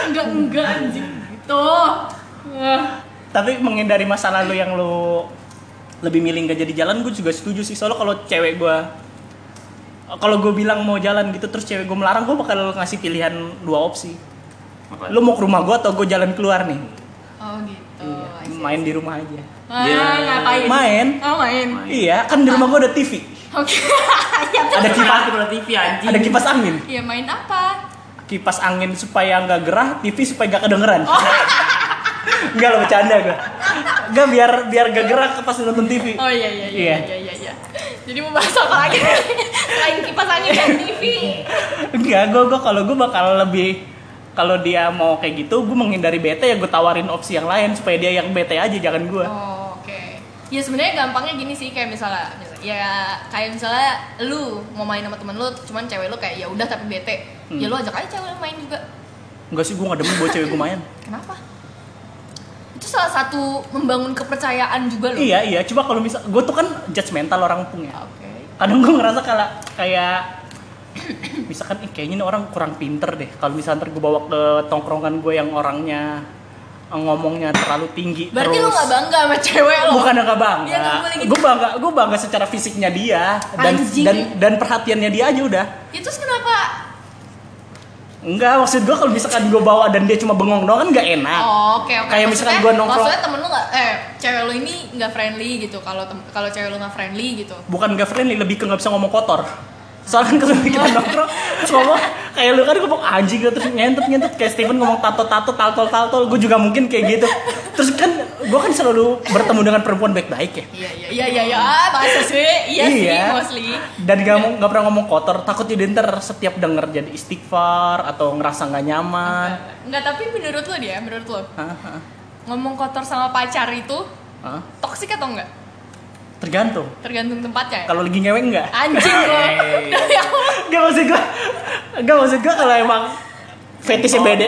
Enggak enggak anjing. Gitu. Ah. tapi menghindari masa lalu yang lu lebih milih nggak jadi jalan gue juga setuju sih. Soalnya kalau cewek gue kalau gue bilang mau jalan gitu terus cewek gue melarang gue bakal ngasih pilihan dua opsi Apa? lu mau ke rumah gue atau gue jalan keluar nih Oh gitu I see. main di rumah aja Ah, Iya. ngapain? Main. Oh main iya kan di rumah gue ada TV Oke Ya ada kipas TV anjing. ada kipas angin Ya main apa? kipas angin supaya nggak gerah TV supaya nggak kedengeran Oh. Enggak lo bercanda gue Enggak biar biar gak gerak pas nonton TV Oh iya iya iya Iya. iya iya. Jadi mau bahas apa lagi? Selain kipas angin dan TV. Enggak, gue gue kalau gue bakal lebih kalau dia mau kayak gitu, gue menghindari bete ya gue tawarin opsi yang lain supaya dia yang bete aja jangan gue. Oh, oke. Ya sebenarnya gampangnya gini sih kayak misalnya ya kayak misalnya lu mau main sama temen lu cuman cewek lu kayak ya udah tapi bete. Hmm. Ya lu ajak aja cewek lu main juga. Enggak sih, gue gak demen buat cewek gue main. Kenapa? Itu salah satu membangun kepercayaan juga loh. iya iya, coba kalau misal gue tuh kan judgmental orang punya. Oke. Kadang gue ngerasa kayak kayak misalkan "Ih, kayaknya ini orang kurang pinter deh. Kalau misalkan ntar gue bawa ke tongkrongan gue yang orangnya eh, ngomongnya terlalu tinggi Berarti lu terus gak bangga sama cewek lo? bukan gak bangga boleh gitu. gue bangga gue bangga secara fisiknya dia dan Anjing. dan dan perhatiannya dia aja udah Itu terus kenapa? Enggak, maksud gue kalau misalkan gue bawa dan dia cuma bengong doang kan nggak enak. Oh, oke oke. Kayak misalkan gua nongkrong- Maksudnya temen lu nggak, eh cewek lu ini nggak friendly gitu. Kalau kalau cewek lu nggak friendly gitu. Bukan gak friendly, lebih ke nggak bisa ngomong kotor. Soalnya kan kalau kita nongkrong terus ngomong kayak lu kan ngomong anjing gitu terus nyentet nyentet kayak Steven ngomong tato tato taltol taltol gue juga mungkin kayak gitu. Terus kan gue kan selalu bertemu dengan perempuan baik-baik ya. Iya iya iya iya iya. Ah, masa sih? Iya, sih mostly. Dan gak, mau- nggak pernah ngomong kotor, takut jadi ntar setiap denger jadi istighfar atau ngerasa nggak nyaman. Enggak, tapi menurut lu dia, menurut hah, ngomong kotor sama pacar itu hah. toksik atau enggak? Tergantung. Tergantung tempatnya ya. Kalau lagi ngewek enggak? Anjing lo. Hey. Demi Allah. Gak maksud gue Gak maksud gue kalau emang Fetishnya beda.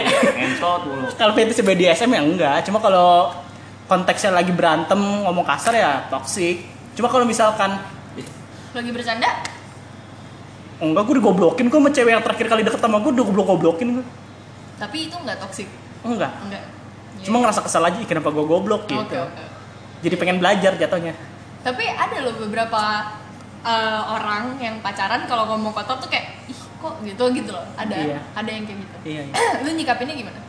Kalau fetishnya BDSM ya enggak Cuma kalau konteksnya lagi berantem Ngomong kasar ya toxic Cuma kalau misalkan Lagi bercanda? Enggak gue digoblokin Gue sama cewek yang terakhir kali deket sama gue Udah goblok-goblokin gue Tapi itu enggak toksik. Enggak Enggak. Cuma ngerasa kesel aja "Ih, Kenapa gue goblok gitu oke. Jadi pengen belajar jatuhnya Tapi ada loh beberapa eh, orang yang pacaran kalau ngomong kotor tuh kayak ih kok gitu gitu loh. Ada Iya. ada yang kayak gitu. Iya, iya. Lu nyikapinnya gimana?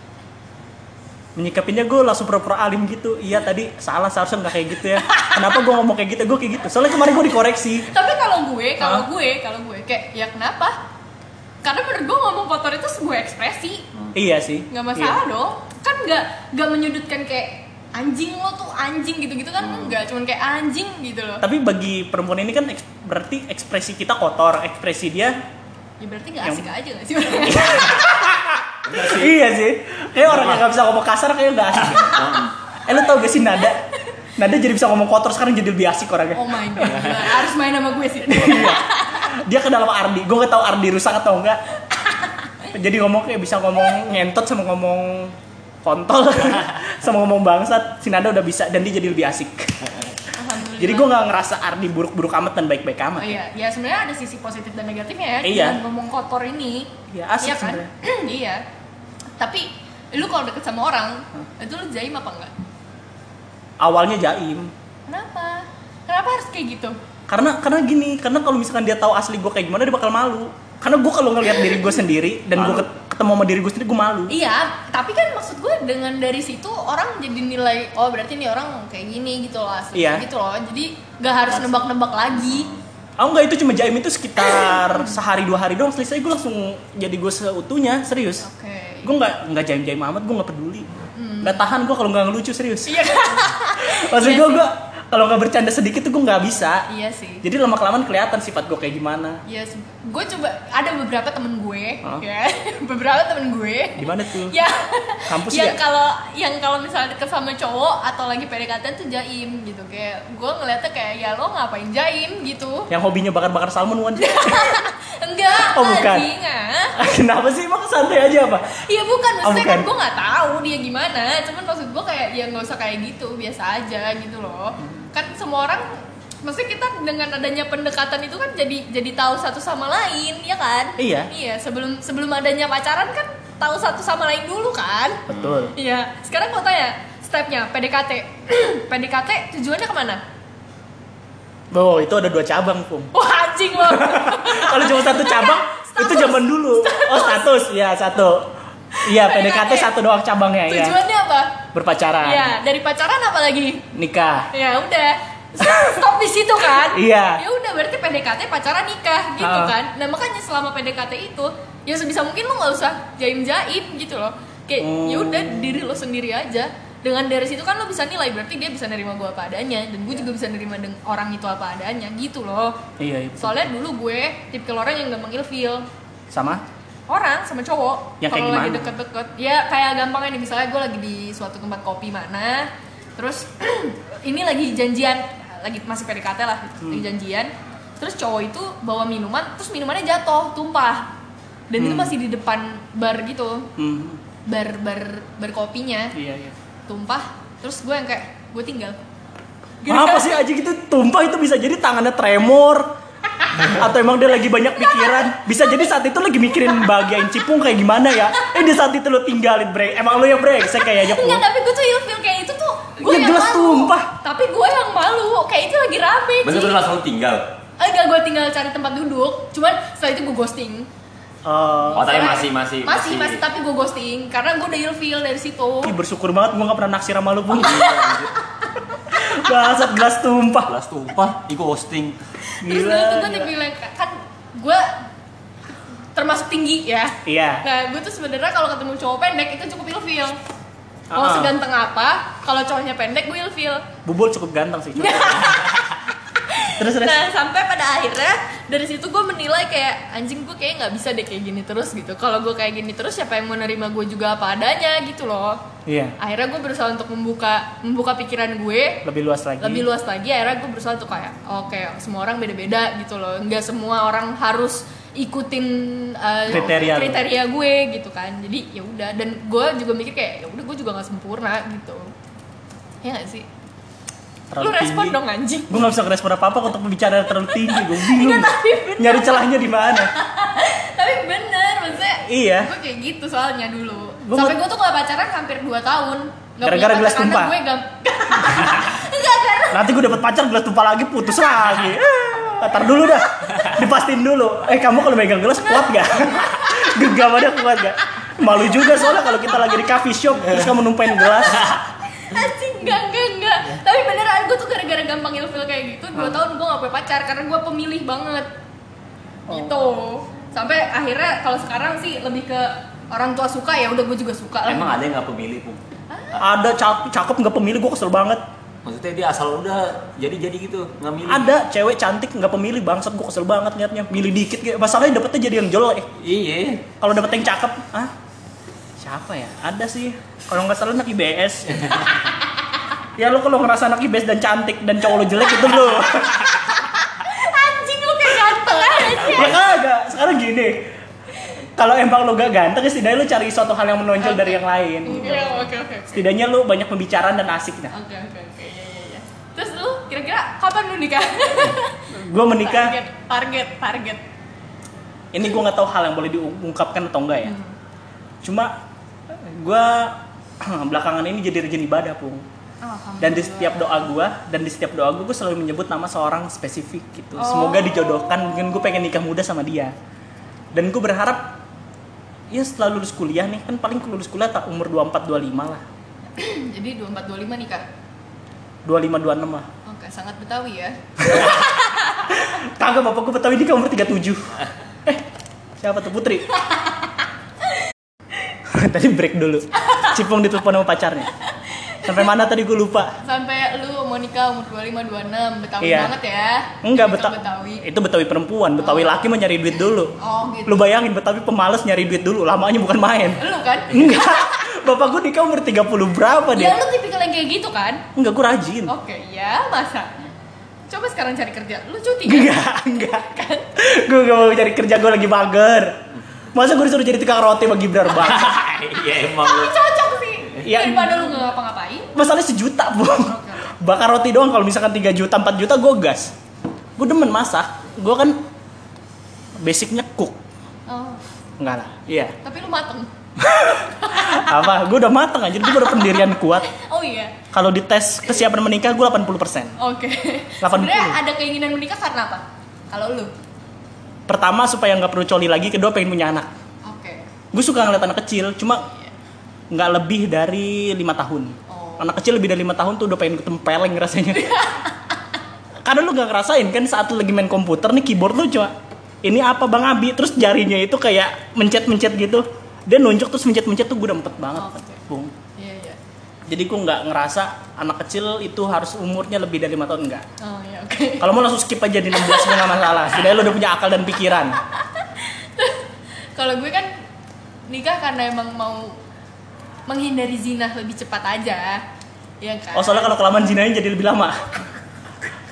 Menyikapinnya gue langsung pura-pura alim gitu Iya tadi salah seharusnya nggak kayak gitu ya Kenapa gue ngomong kayak gitu Gue kayak gitu Soalnya kemarin gue dikoreksi Tapi kalau gue, kalau gue, kalau gue kayak ya kenapa? Karena menurut gue ngomong kotor itu sebuah ekspresi, Iya sih nggak masalah Iya. dong. Kan nggak nggak menyudutkan kayak anjing lo tuh anjing gitu-gitu kan Hmm. enggak, cuman kayak anjing gitu loh. Tapi bagi perempuan ini kan eks- berarti ekspresi kita kotor, ekspresi dia Ya berarti nggak Yang- asik aja nggak sih? iya sih. Kayak orang yang gak bisa ngomong kasar kayak gak asik. eh lu tau gak sih Nada? Nada jadi bisa ngomong kotor sekarang jadi lebih asik orangnya. oh my god, harus main sama gue sih. Dia ke dalam Ardi. Gue gak tau Ardi rusak atau enggak. Jadi ngomong kayak bisa ngomong ngentot sama ngomong kontol sama ngomong bangsat. Si Nada udah bisa dan dia jadi lebih asik. Jadi gue gak ngerasa Ardi buruk-buruk amat dan baik-baik Oh amat. iya, ya sebenarnya ada sisi positif dan negatifnya ya. Iya. Dengan ngomong kotor ini. Iya, asik Iya kan? sebenarnya. iya. Tapi lu kalau deket sama orang, itu lu jaim apa enggak? Awalnya jaim. Kenapa? Kenapa harus kayak gitu? karena karena gini karena kalau misalkan dia tahu asli gue kayak gimana dia bakal malu karena gue kalau ngelihat diri gue sendiri dan gue ketemu sama diri gue sendiri gue malu. Iya, tapi kan maksud gue dengan dari situ orang jadi nilai oh berarti ini orang kayak gini gitu loh asli Iya. gitu loh. Jadi gak harus nebak-nebak lagi. oh enggak itu cuma jaim itu sekitar sehari dua hari doang. Selesai gue langsung jadi gue seutuhnya serius. Oke. gue nggak nggak jaim jaim amat gue nggak peduli. Nggak tahan gue kalau nggak ngelucu serius. Iya. Maksud Iya gue gue kalau nggak bercanda sedikit tuh gue nggak bisa Iya sih. jadi lama kelamaan kelihatan sifat gue kayak gimana Iya, gue coba ada beberapa temen gue, Hah? ya, beberapa temen gue. di mana tuh Ya, Kampus yang ya? kalau yang kalau misalnya deket sama cowok atau lagi PDKT tuh jaim gitu kayak gue ngeliatnya kayak ya lo ngapain jaim gitu yang hobinya bakar-bakar salmon wan enggak Oh, bukan. kenapa sih emang santai aja apa Iya bukan, Oh, maksudnya bukan. kan gue nggak tahu dia gimana. Cuman maksud gue kayak ya nggak usah kayak gitu, biasa aja gitu loh. Kan semua orang, maksudnya kita dengan adanya pendekatan itu kan jadi jadi tahu satu sama lain, ya kan? Iya. Iya, sebelum sebelum adanya pacaran kan tahu satu sama lain dulu kan? betul Iya. Sekarang gue tanya, stepnya PDKT, PDKT tujuannya ke mana? Oh, itu ada dua cabang, Pung. Wah anjing loh. Kalau cuma satu cabang, Status. itu zaman dulu. Oh, status. Ya, satu. Iya, PDKT PDKT. satu doang cabangnya ya. Apa? Berpacaran. Iya, dari pacaran apa lagi? Nikah. ya udah stop di situ kan Iya. ya udah berarti PDKT pacaran nikah gitu Ah. kan nah makanya selama PDKT itu ya sebisa mungkin lo nggak usah jaim jaim gitu loh kayak Hmm. ya udah diri lo sendiri aja dengan dari situ kan lo bisa nilai berarti dia bisa nerima gue apa adanya dan gue juga bisa nerima orang itu apa adanya gitu loh Iya, iya. soalnya dulu gue tipikal orang yang gampang ilfeel Sama? Orang sama cowok. Kayak kalau lagi deket-deket. Ya kayak gampangnya nih misalnya gue lagi di suatu tempat kopi mana terus ini lagi janjian lagi masih PDKT lah Hmm. lagi janjian terus cowok itu bawa minuman terus minumannya jatuh tumpah. Dan itu Hmm. masih di depan bar gitu. Hmm. bar bar bar kopinya. Iya, iya. tumpah terus gue yang kayak gue tinggal. Apa sih aja gitu tumpah itu bisa jadi tangannya tremor atau emang dia lagi banyak pikiran bisa jadi saat itu lagi mikirin bagian cipung kayak gimana ya eh di saat itu lo tinggalin break emang lo yang break saya kayaknya Enggak, tapi gue tuh ilfeel kayak itu tuh gue Ya, yang gelas malu tumpah. tapi gue yang malu kayak itu lagi rame. Bener-bener langsung tinggal. Enggak, gue tinggal cari tempat duduk. Cuman setelah itu gue ghosting. Eh, Oh, tapi masih masih masih masih tapi gue ghosting karena gue udah ilfeel dari situ. ih, bersyukur banget gue gak pernah naksir sama lo pun Iya. Bangsat gelas tumpah Kelas tumpah, di ghosting. Terus Gila, dulu tuh gue yang kan gue termasuk tinggi ya. Iya Nah, gue tuh sebenarnya kalau ketemu cowok pendek itu cukup ilfeel. Mau Ah. seganteng apa, kalau cowoknya pendek gue ilfeel. Bubul cukup ganteng sih terus terus Nah sampai pada akhirnya dari situ gue menilai kayak anjing gue kayak nggak bisa deh kayak gini terus gitu. Kalau gue kayak gini terus siapa yang mau nerima gue juga apa adanya gitu loh. Iya Akhirnya gue berusaha untuk membuka membuka pikiran gue lebih luas lagi lebih luas lagi. Akhirnya gue berusaha untuk kayak oke semua orang beda-beda gitu loh. Nggak semua orang harus ikutin uh, Kriteria lo. kriteria gue gitu kan. Jadi ya udah dan gue juga mikir kayak ya udah gue juga nggak sempurna gitu. Ya gak sih? Lu respon dong anjing. gue gak bisa ngerespon apa apa untuk pembicaraan terlalu tinggi gue bingung Enggak, nyari celahnya di mana tapi bener maksudnya Iya. gue kayak gitu soalnya dulu Sampai gue tuh gak pacaran hampir 2 tahun. Gara-gara gelas tumpah? gue gak enggak karena nanti gue dapet pacar gelas tumpah lagi putus lagi. Ah, Ntar dulu dah. Dipastiin dulu. Eh kamu kalau megang gelas kuat gak genggamannya kuat gak malu juga soalnya kalau kita lagi di coffee shop terus kamu numpain gelas. Anjing enggak enggak enggak tapi beneran gue tuh gara-gara gampang ilfil kayak gitu 2 tahun gue gak punya pacar karena gue pemilih banget. Oh. gitu sampai akhirnya kalau sekarang sih lebih ke orang tua suka ya udah gue juga suka lah. Emang ada yang nggak pemilih pun? ada cakep cakep nggak pemilih gue kesel banget. Maksudnya dia asal udah jadi-jadi gitu nggak milih. ada cewek cantik nggak pemilih bangsat gue kesel banget niatnya. Milih dikit kayak masalahnya dapetnya jadi yang jelek. Iya. kalau dapet yang cakep ah siapa ya? Ada sih. Kalau nggak salah anak IBS ya lo kalau ngerasa anak IBS dan cantik dan cowok lo jelek itu lo anjing lu kayak ganteng aja. Ya kagak. Sekarang gini kalau emang lo gak ganteng ya setidaknya lo cari suatu hal yang menonjol dari yang lain. Iya, oke oke setidaknya lo banyak pembicaraan dan asik dah. Oke oke oke. Ya ya ya. Terus lu kira-kira kapan lu nikah? gue menikah. Target target target. ini gue nggak tahu hal yang boleh diungkapkan atau enggak ya. Hmm. cuma gue belakangan ini jadi rejim ibadah pung. Dan di setiap doa gue dan di setiap doa gue gue selalu menyebut nama seorang spesifik gitu. Oh. semoga dijodohkan. Mungkin gue pengen nikah muda sama dia. Dan gue berharap ya setelah lulus kuliah nih kan paling lulus kuliah tak umur 24 25 lah Jadi 24 25 nikah. 25 26 lah Oke, sangat Betawi ya. kagak bapak gue betawi nikah umur 37 eh siapa tuh putri tadi break dulu Cipung ditelepon sama pacarnya. Sampai mana tadi gue lupa. Sampai lu mau nikah umur 25 26 Betawi Iya. banget ya. Enggak Nikah Betawi. Betawi. Itu Betawi perempuan, Betawi laki mah nyari duit dulu. Oh gitu. Lu bayangin Betawi pemalas nyari duit dulu, lamanya bukan main. Lu kan? Enggak. Bapak gue nikah umur 30 berapa Ya dia? lu tipikal yang kayak gitu kan? Enggak, gue rajin. Oke, ya masa. Coba sekarang cari kerja. Lu cuti kan? Enggak, enggak. gue gak mau cari kerja, gue lagi mager. Masa gue disuruh jadi tukang roti sama Gibran bang? Iya emang Tapi cocok Iya. Daripada lu nggak ngapa-ngapain. Masalahnya sejuta, bang. Bakar roti doang kalau misalkan 3 juta, 4 juta gue gas. Gue demen masak. Gue kan basicnya cook. Oh, Enggak lah, iya. tapi lu mateng. Apa? Gue udah mateng aja, gue udah pendirian kuat. Oh iya. Kalau dites kesiapan menikah, gue 80%. Oke. 80. Sebenarnya ada keinginan menikah karena apa? Kalau lu? Pertama supaya nggak perlu coli lagi, kedua pengen punya anak. Oke. Gue suka ngeliat anak kecil, cuma nggak lebih dari lima tahun. Oh. Anak kecil lebih dari lima tahun tuh udah pengen ketempeleng rasanya. Karena lu nggak ngerasain kan saat lu lagi main komputer nih keyboard lu cuma ini apa bang Abi terus jarinya itu kayak mencet-mencet gitu. Dia nunjuk terus mencet-mencet tuh gue udah empet banget. Oke. Bung. Iya iya. Jadi gue nggak ngerasa anak kecil itu harus umurnya lebih dari lima tahun enggak. Oh iya oke. Kalau mau langsung skip aja di 16 gue nggak masalah. Setidaknya lu udah punya akal dan pikiran. Kalau gue kan nikah karena emang mau menghindari zina lebih cepat aja. Ya kan? Oh soalnya kalau kelamaan zinain jadi lebih lama.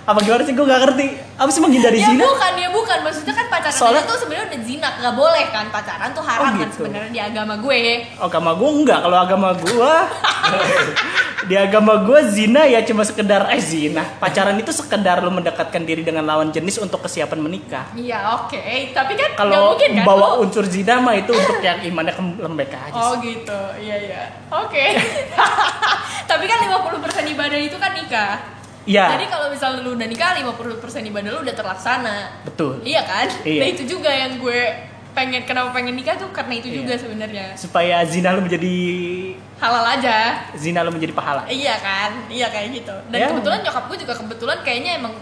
Apa gimana sih gue gak ngerti. Apa sih menghindari ya zina? bukan ya bukan maksudnya kan pacaran Soalnya- tuh sebenarnya udah zina nggak boleh kan pacaran tuh haram Oh, kan gitu. sebenarnya di agama gue Agama gue enggak. Kalau agama gue di agama gue zina ya cuma sekedar eh zina. Pacaran itu sekedar lo mendekatkan diri dengan lawan jenis untuk kesiapan menikah. iya oke tapi kan Kalau mungkin kan bawa lu- unsur zina mah itu untuk yang imannya lembek aja. Oh sih. gitu, iya iya. Oke. Tapi kan 50% ibadah itu kan nikah. Iya. Jadi kalau misalnya lu udah nikah, 50% ibadah lu udah terlaksana. Betul. Iya kan? Iya. Nah itu juga yang gue pengen kenapa pengen nikah tuh karena itu juga Iya. sebenarnya. Supaya zina lo menjadi Halal aja. zina lo menjadi pahala. Iya kan? Iya kayak gitu. Dan Ya. kebetulan nyokap gue juga kebetulan kayaknya emang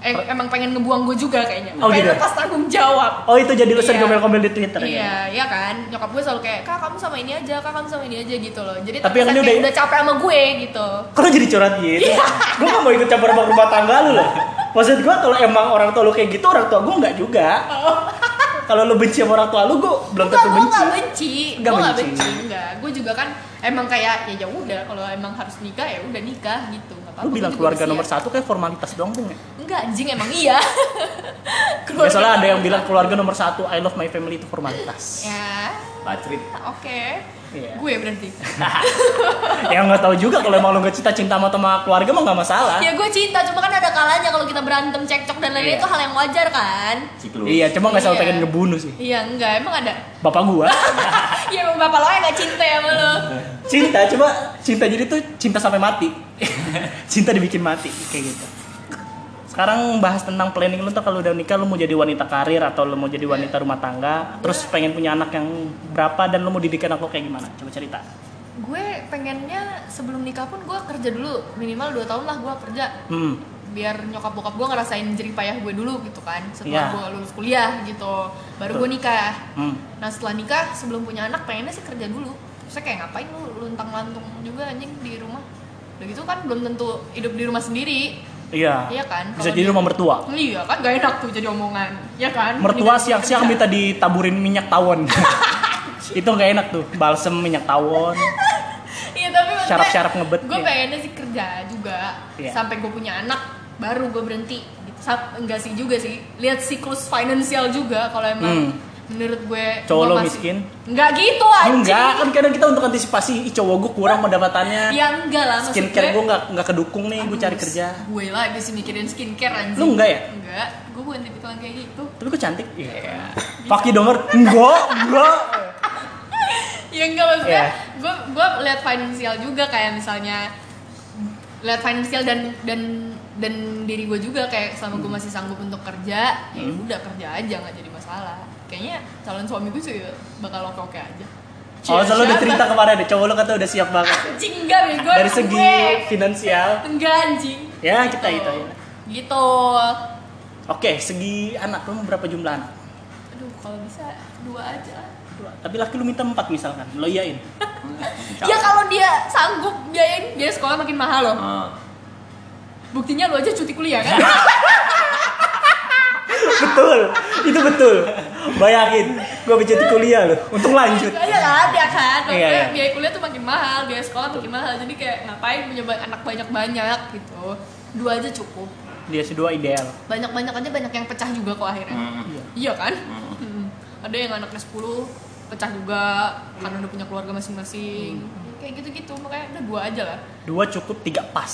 eh, emang pengen ngebuang gue juga kayaknya. Oh, pengen gitu? lepas tanggung jawab. Oh itu jadi lo sering Iya. ngomel-ngomel di Twitter ya? Iya, iya kan. Nyokap gue selalu kayak, "Kak, kamu sama ini aja, Kak, kamu sama ini aja" gitu loh. Jadi Tapi yang ini udah- udah capek sama gue gitu. Kalau jadi curhat gitu? Iya. gue gak mau ikut campur sama rumah tangga lu loh. Maksud gue kalau emang orang tua lu kayak gitu, orang tua gue nggak juga. Kalau lu benci sama orang tua lu, gue belum tentu gue benci. gak benci. Gue gak benci. benci, enggak. Gue juga kan emang kayak ya ya udah kalau emang harus nikah ya udah nikah gitu. Nggak apa-apa, Lu gue bilang keluarga nomor satu kayak formalitas doang tuh nggak? Enggak, anjing emang iya. Ya soalnya ada yang bilang keluarga nomor satu, I love my family itu formalitas. Ya, Pacrit. oke. Iya. Gue berarti. yang nggak tahu juga kalau emang lu nggak cinta-cinta sama, sama keluarga mah nggak masalah. ya gue cinta, cuma kan ada kalanya kalau kita berantem, cekcok dan lain-lain Iya. itu hal yang wajar kan. Ciklus. Iya, cuma nggak selalu Iya. pengen ngebunuh sih. Iya, enggak, emang ada. Bapak gua Iya, emang bapak lo yang gak cinta ya sama lo. cinta, cuma cinta jadi tuh cinta sampai mati. cinta dibikin mati kayak gitu. Sekarang bahas tentang planning lu tuh kalau udah nikah lu mau jadi wanita karir atau lu mau jadi wanita rumah tangga, terus pengen punya anak yang berapa dan lu mau didik anak lu kayak gimana? Coba cerita. Gue pengennya sebelum nikah pun gue kerja dulu minimal 2 tahun lah gue kerja Hmm. biar nyokap bokap gue ngerasain jerih payah gue dulu gitu kan setelah gue lulus kuliah gitu baru gue nikah Hmm. nah setelah nikah sebelum punya anak pengennya sih kerja dulu terus kayak ngapain lu luntang lantung juga anjing di rumah udah gitu kan belum tentu hidup di rumah sendiri Iya. Iya kan? Bisa jadi di- rumah mertua. iya kan gak enak tuh jadi omongan ya kan Mertua siang-siang minta ditaburin minyak tawon. itu nggak enak tuh, balsem minyak tawon. Iya tapi Syaraf-syaraf ngebet, Gue iya. pengennya sih kerja juga Iya. sampai gue punya anak baru gue berhenti. Gitu. Enggak sih juga sih. Lihat siklus finansial juga kalau emang Hmm. Menurut gue Cowok lo masih- miskin? Enggak gitu anjing. Enggak, kan kadang kita untuk antisipasi, ih cowok gue kurang pendapatannya. Ya enggak lah Skincare gue. nggak nggak kedukung nih, gue cari kerja. Gue lagi sih mikirin skincare anjing. Lu enggak ya? Enggak. Gue bukan tipikal kayak gitu. Tapi gue cantik. Iya. Paki denger, enggak, enggak. ya enggak maksudnya Iya. gue gue lihat finansial juga kayak misalnya lihat finansial dan dan dan diri gue juga kayak selama gue masih sanggup untuk kerja ya Hmm. udah kerja aja nggak jadi masalah kayaknya calon suami gue sih bakal oke oke aja Oh, selalu udah cerita kemarin deh, cowok lo kata udah siap banget. anjing enggak bego Dari segi gue. finansial, enggak anjing ya kita Gitu. itu ya. gitu Oke, segi anak lo mau berapa jumlah anak? aduh kalau bisa dua aja lah Tapi laki lu minta empat misalkan, lo iyain. Ya kalau dia sanggup biayain dia sekolah makin mahal loh. Ah. Buktinya lu aja cuti kuliah kan? betul, itu betul. Bayangin, gua berjati kuliah loh, untuk lanjut. Iya kan, ya kan. Iya, iya. biaya kuliah tuh makin mahal, biaya sekolah makin mahal. Jadi kayak ngapain punya anak banyak-banyak gitu. Dua aja cukup. Dia si dua ideal. Banyak-banyak aja banyak yang pecah juga kok akhirnya. Hmm. Iya. Iya kan? Hmm. Ada yang anaknya 10 pecah juga karena udah punya keluarga masing-masing. Kayak gitu-gitu, makanya udah dua aja lah. Dua cukup, tiga pas.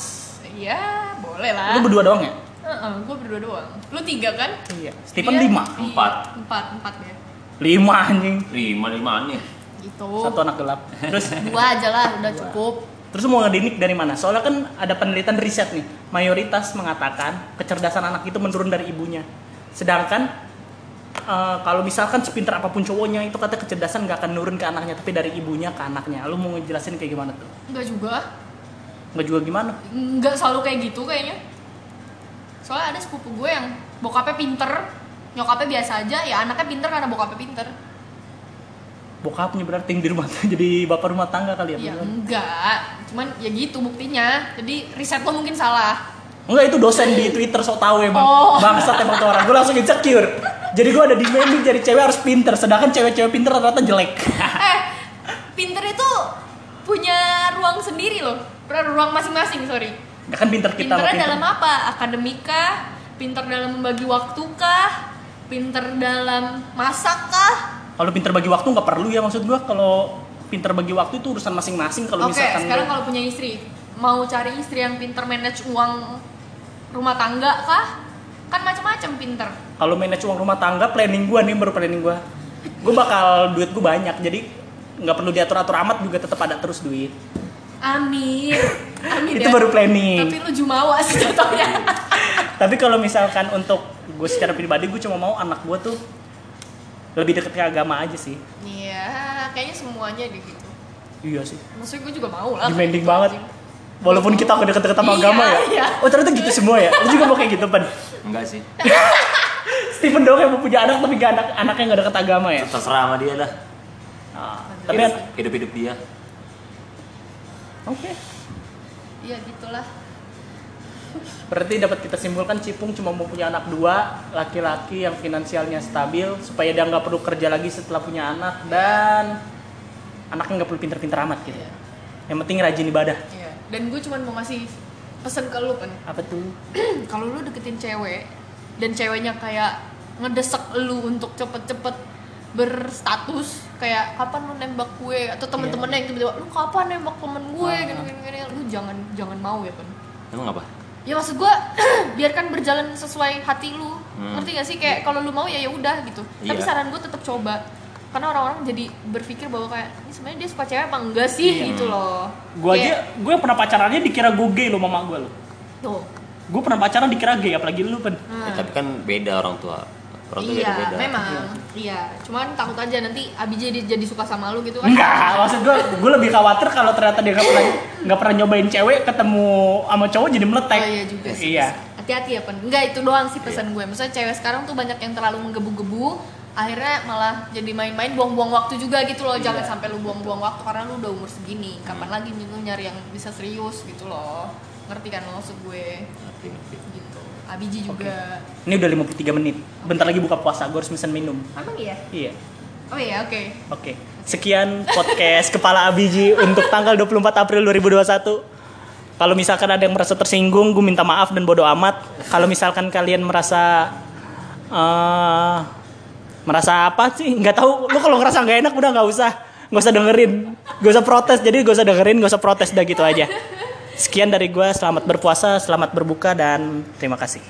Iya, boleh lah. Lu berdua doang ya? Gue berdua doang. Lu tiga kan? Iya. Stephen Dia- lima. Iya, Empat. Empat, empat ya. Lima anjing. Lima lima nih. Gitu. Satu anak gelap. Terus Dua aja lah, udah cukup. Terus mau ngedidik dari mana? Soalnya kan ada penelitian riset nih, mayoritas mengatakan kecerdasan anak itu menurun dari ibunya. Sedangkan eh, kalau misalkan sepintar apa pun cowoknya itu kata kecerdasan nggak akan nurun ke anaknya, tapi dari ibunya ke anaknya. Lu mau ngejelasin kayak gimana tuh? Enggak juga. Nggak juga gimana? Enggak selalu kayak gitu kayaknya. Soalnya ada sepupu gue yang bokapnya pinter, nyokapnya biasa aja, ya anaknya pinter karena bokapnya pinter. Bokapnya berarti yang di rumah jadi bapak rumah tangga kali ya? Ya enggak, cuman ya gitu buktinya. Jadi riset lo mungkin salah. Enggak itu dosen di Twitter sok tahu emang. Oh. Bangsat emang tuh orang. Gue langsung insecure. Jadi gue ada demanding jadi cewek harus pinter, sedangkan cewek-cewek pinter rata-rata jelek. eh, pinter itu punya ruang sendiri loh. Ruang masing-masing, sorry. Ya kan pinter kita Pinternya pinter. dalam apa? Akademika, pinter dalam membagi waktu kah? Pinter dalam masak kah? Kalau pinter bagi waktu nggak perlu ya maksud gua kalau pinter bagi waktu itu urusan masing-masing kalau Oke, misalkan sekarang kalau punya istri, mau cari istri yang pinter manage uang rumah tangga kah? Kan macam-macam pinter. kalau manage uang rumah tangga planning gua nih baru planning gua gua bakal duit gua banyak jadi nggak perlu diatur atur amat juga tetap ada terus duit Amin. Amin itu ya. baru planning Tapi lu jumawa sih contohnya. tapi kalau misalkan untuk gue secara pribadi gue cuma mau anak gua tuh lebih deket ke agama aja sih Iya, kayaknya semuanya deh gitu. iya sih Maksudnya gue juga mau lah. demanding Gitu banget anjing. walaupun kita udah deket-deket sama Iya, agama ya iya. oh ternyata gitu semua ya lu juga mau kayak gitu pan Enggak sih. Stephen doang yang mau punya anak tapi gak anak anaknya nggak deket agama ya Terserah sama dia lah. Ah, tapi Hidup, hidup hidup dia. Oke Iya gitulah. Berarti dapat kita simpulkan Cipung cuma mau punya anak dua, laki-laki yang finansialnya stabil supaya dia nggak perlu kerja lagi setelah punya anak dan anaknya nggak perlu pinter-pinter amat gitu. Iya. Yang penting rajin ibadah. Iya. Dan gue cuma mau ngasih pesen ke lu kan. Apa tuh? Kalau lu deketin cewek dan ceweknya kayak ngedesek lu untuk cepet-cepet berstatus kayak kapan lu nembak gue atau temen-temennya yang tiba-tiba lu kapan nembak temen gue Ah. gini gini gini lu jangan jangan mau ya kan Emang apa? ya maksud gue biarkan berjalan sesuai hati lu Hmm. ngerti gak sih kayak kalau lu mau ya ya udah gitu tapi Iya. saran gue tetap coba karena orang-orang jadi berpikir bahwa kayak ini sebenarnya dia suka cewek apa enggak sih Iya. gitu loh Gue Kayak, aja, gue pernah pacarannya dikira gue gay lo mama gue lo. tuh Gue pernah pacaran dikira gay, apalagi lu pen. Hmm. Ya, tapi kan beda orang tua. Orang iya beda-beda. memang iya cuman takut aja nanti abi jadi jadi suka sama lu gitu kan Enggak, maksud gue, gue lebih khawatir kalau ternyata dia nggak pernah nggak pernah nyobain cewek ketemu sama cowok jadi meletek. Oh iya juga sih. Iya. Hati-hati ya, Pen. Enggak itu doang sih pesan gue. Maksudnya cewek sekarang tuh banyak yang terlalu menggebu-gebu, akhirnya malah jadi main-main buang-buang waktu juga gitu loh. Jangan Iya. sampai lu buang-buang waktu karena lu udah umur segini. Kapan lagi lu nyari yang bisa serius gitu loh. Ngerti kan maksud gue? Ngerti, ngerti. Abiji juga. Ini udah 53 menit. Bentar lagi buka puasa, gue harus mesen minum. Emang iya? Iya. Oh iya, oke. Oke, sekian podcast Kepala Abiji untuk tanggal 24 April 2021. Kalau misalkan ada yang merasa tersinggung, gue minta maaf dan bodoh amat. Kalau misalkan kalian merasa eh merasa apa sih? Nggak tahu. Lu kalau ngerasa nggak enak udah nggak usah, nggak usah dengerin, nggak usah protes. Jadi gak usah dengerin, gak usah protes, udah gitu aja. Sekian dari gue. Selamat berpuasa, selamat berbuka dan terima kasih.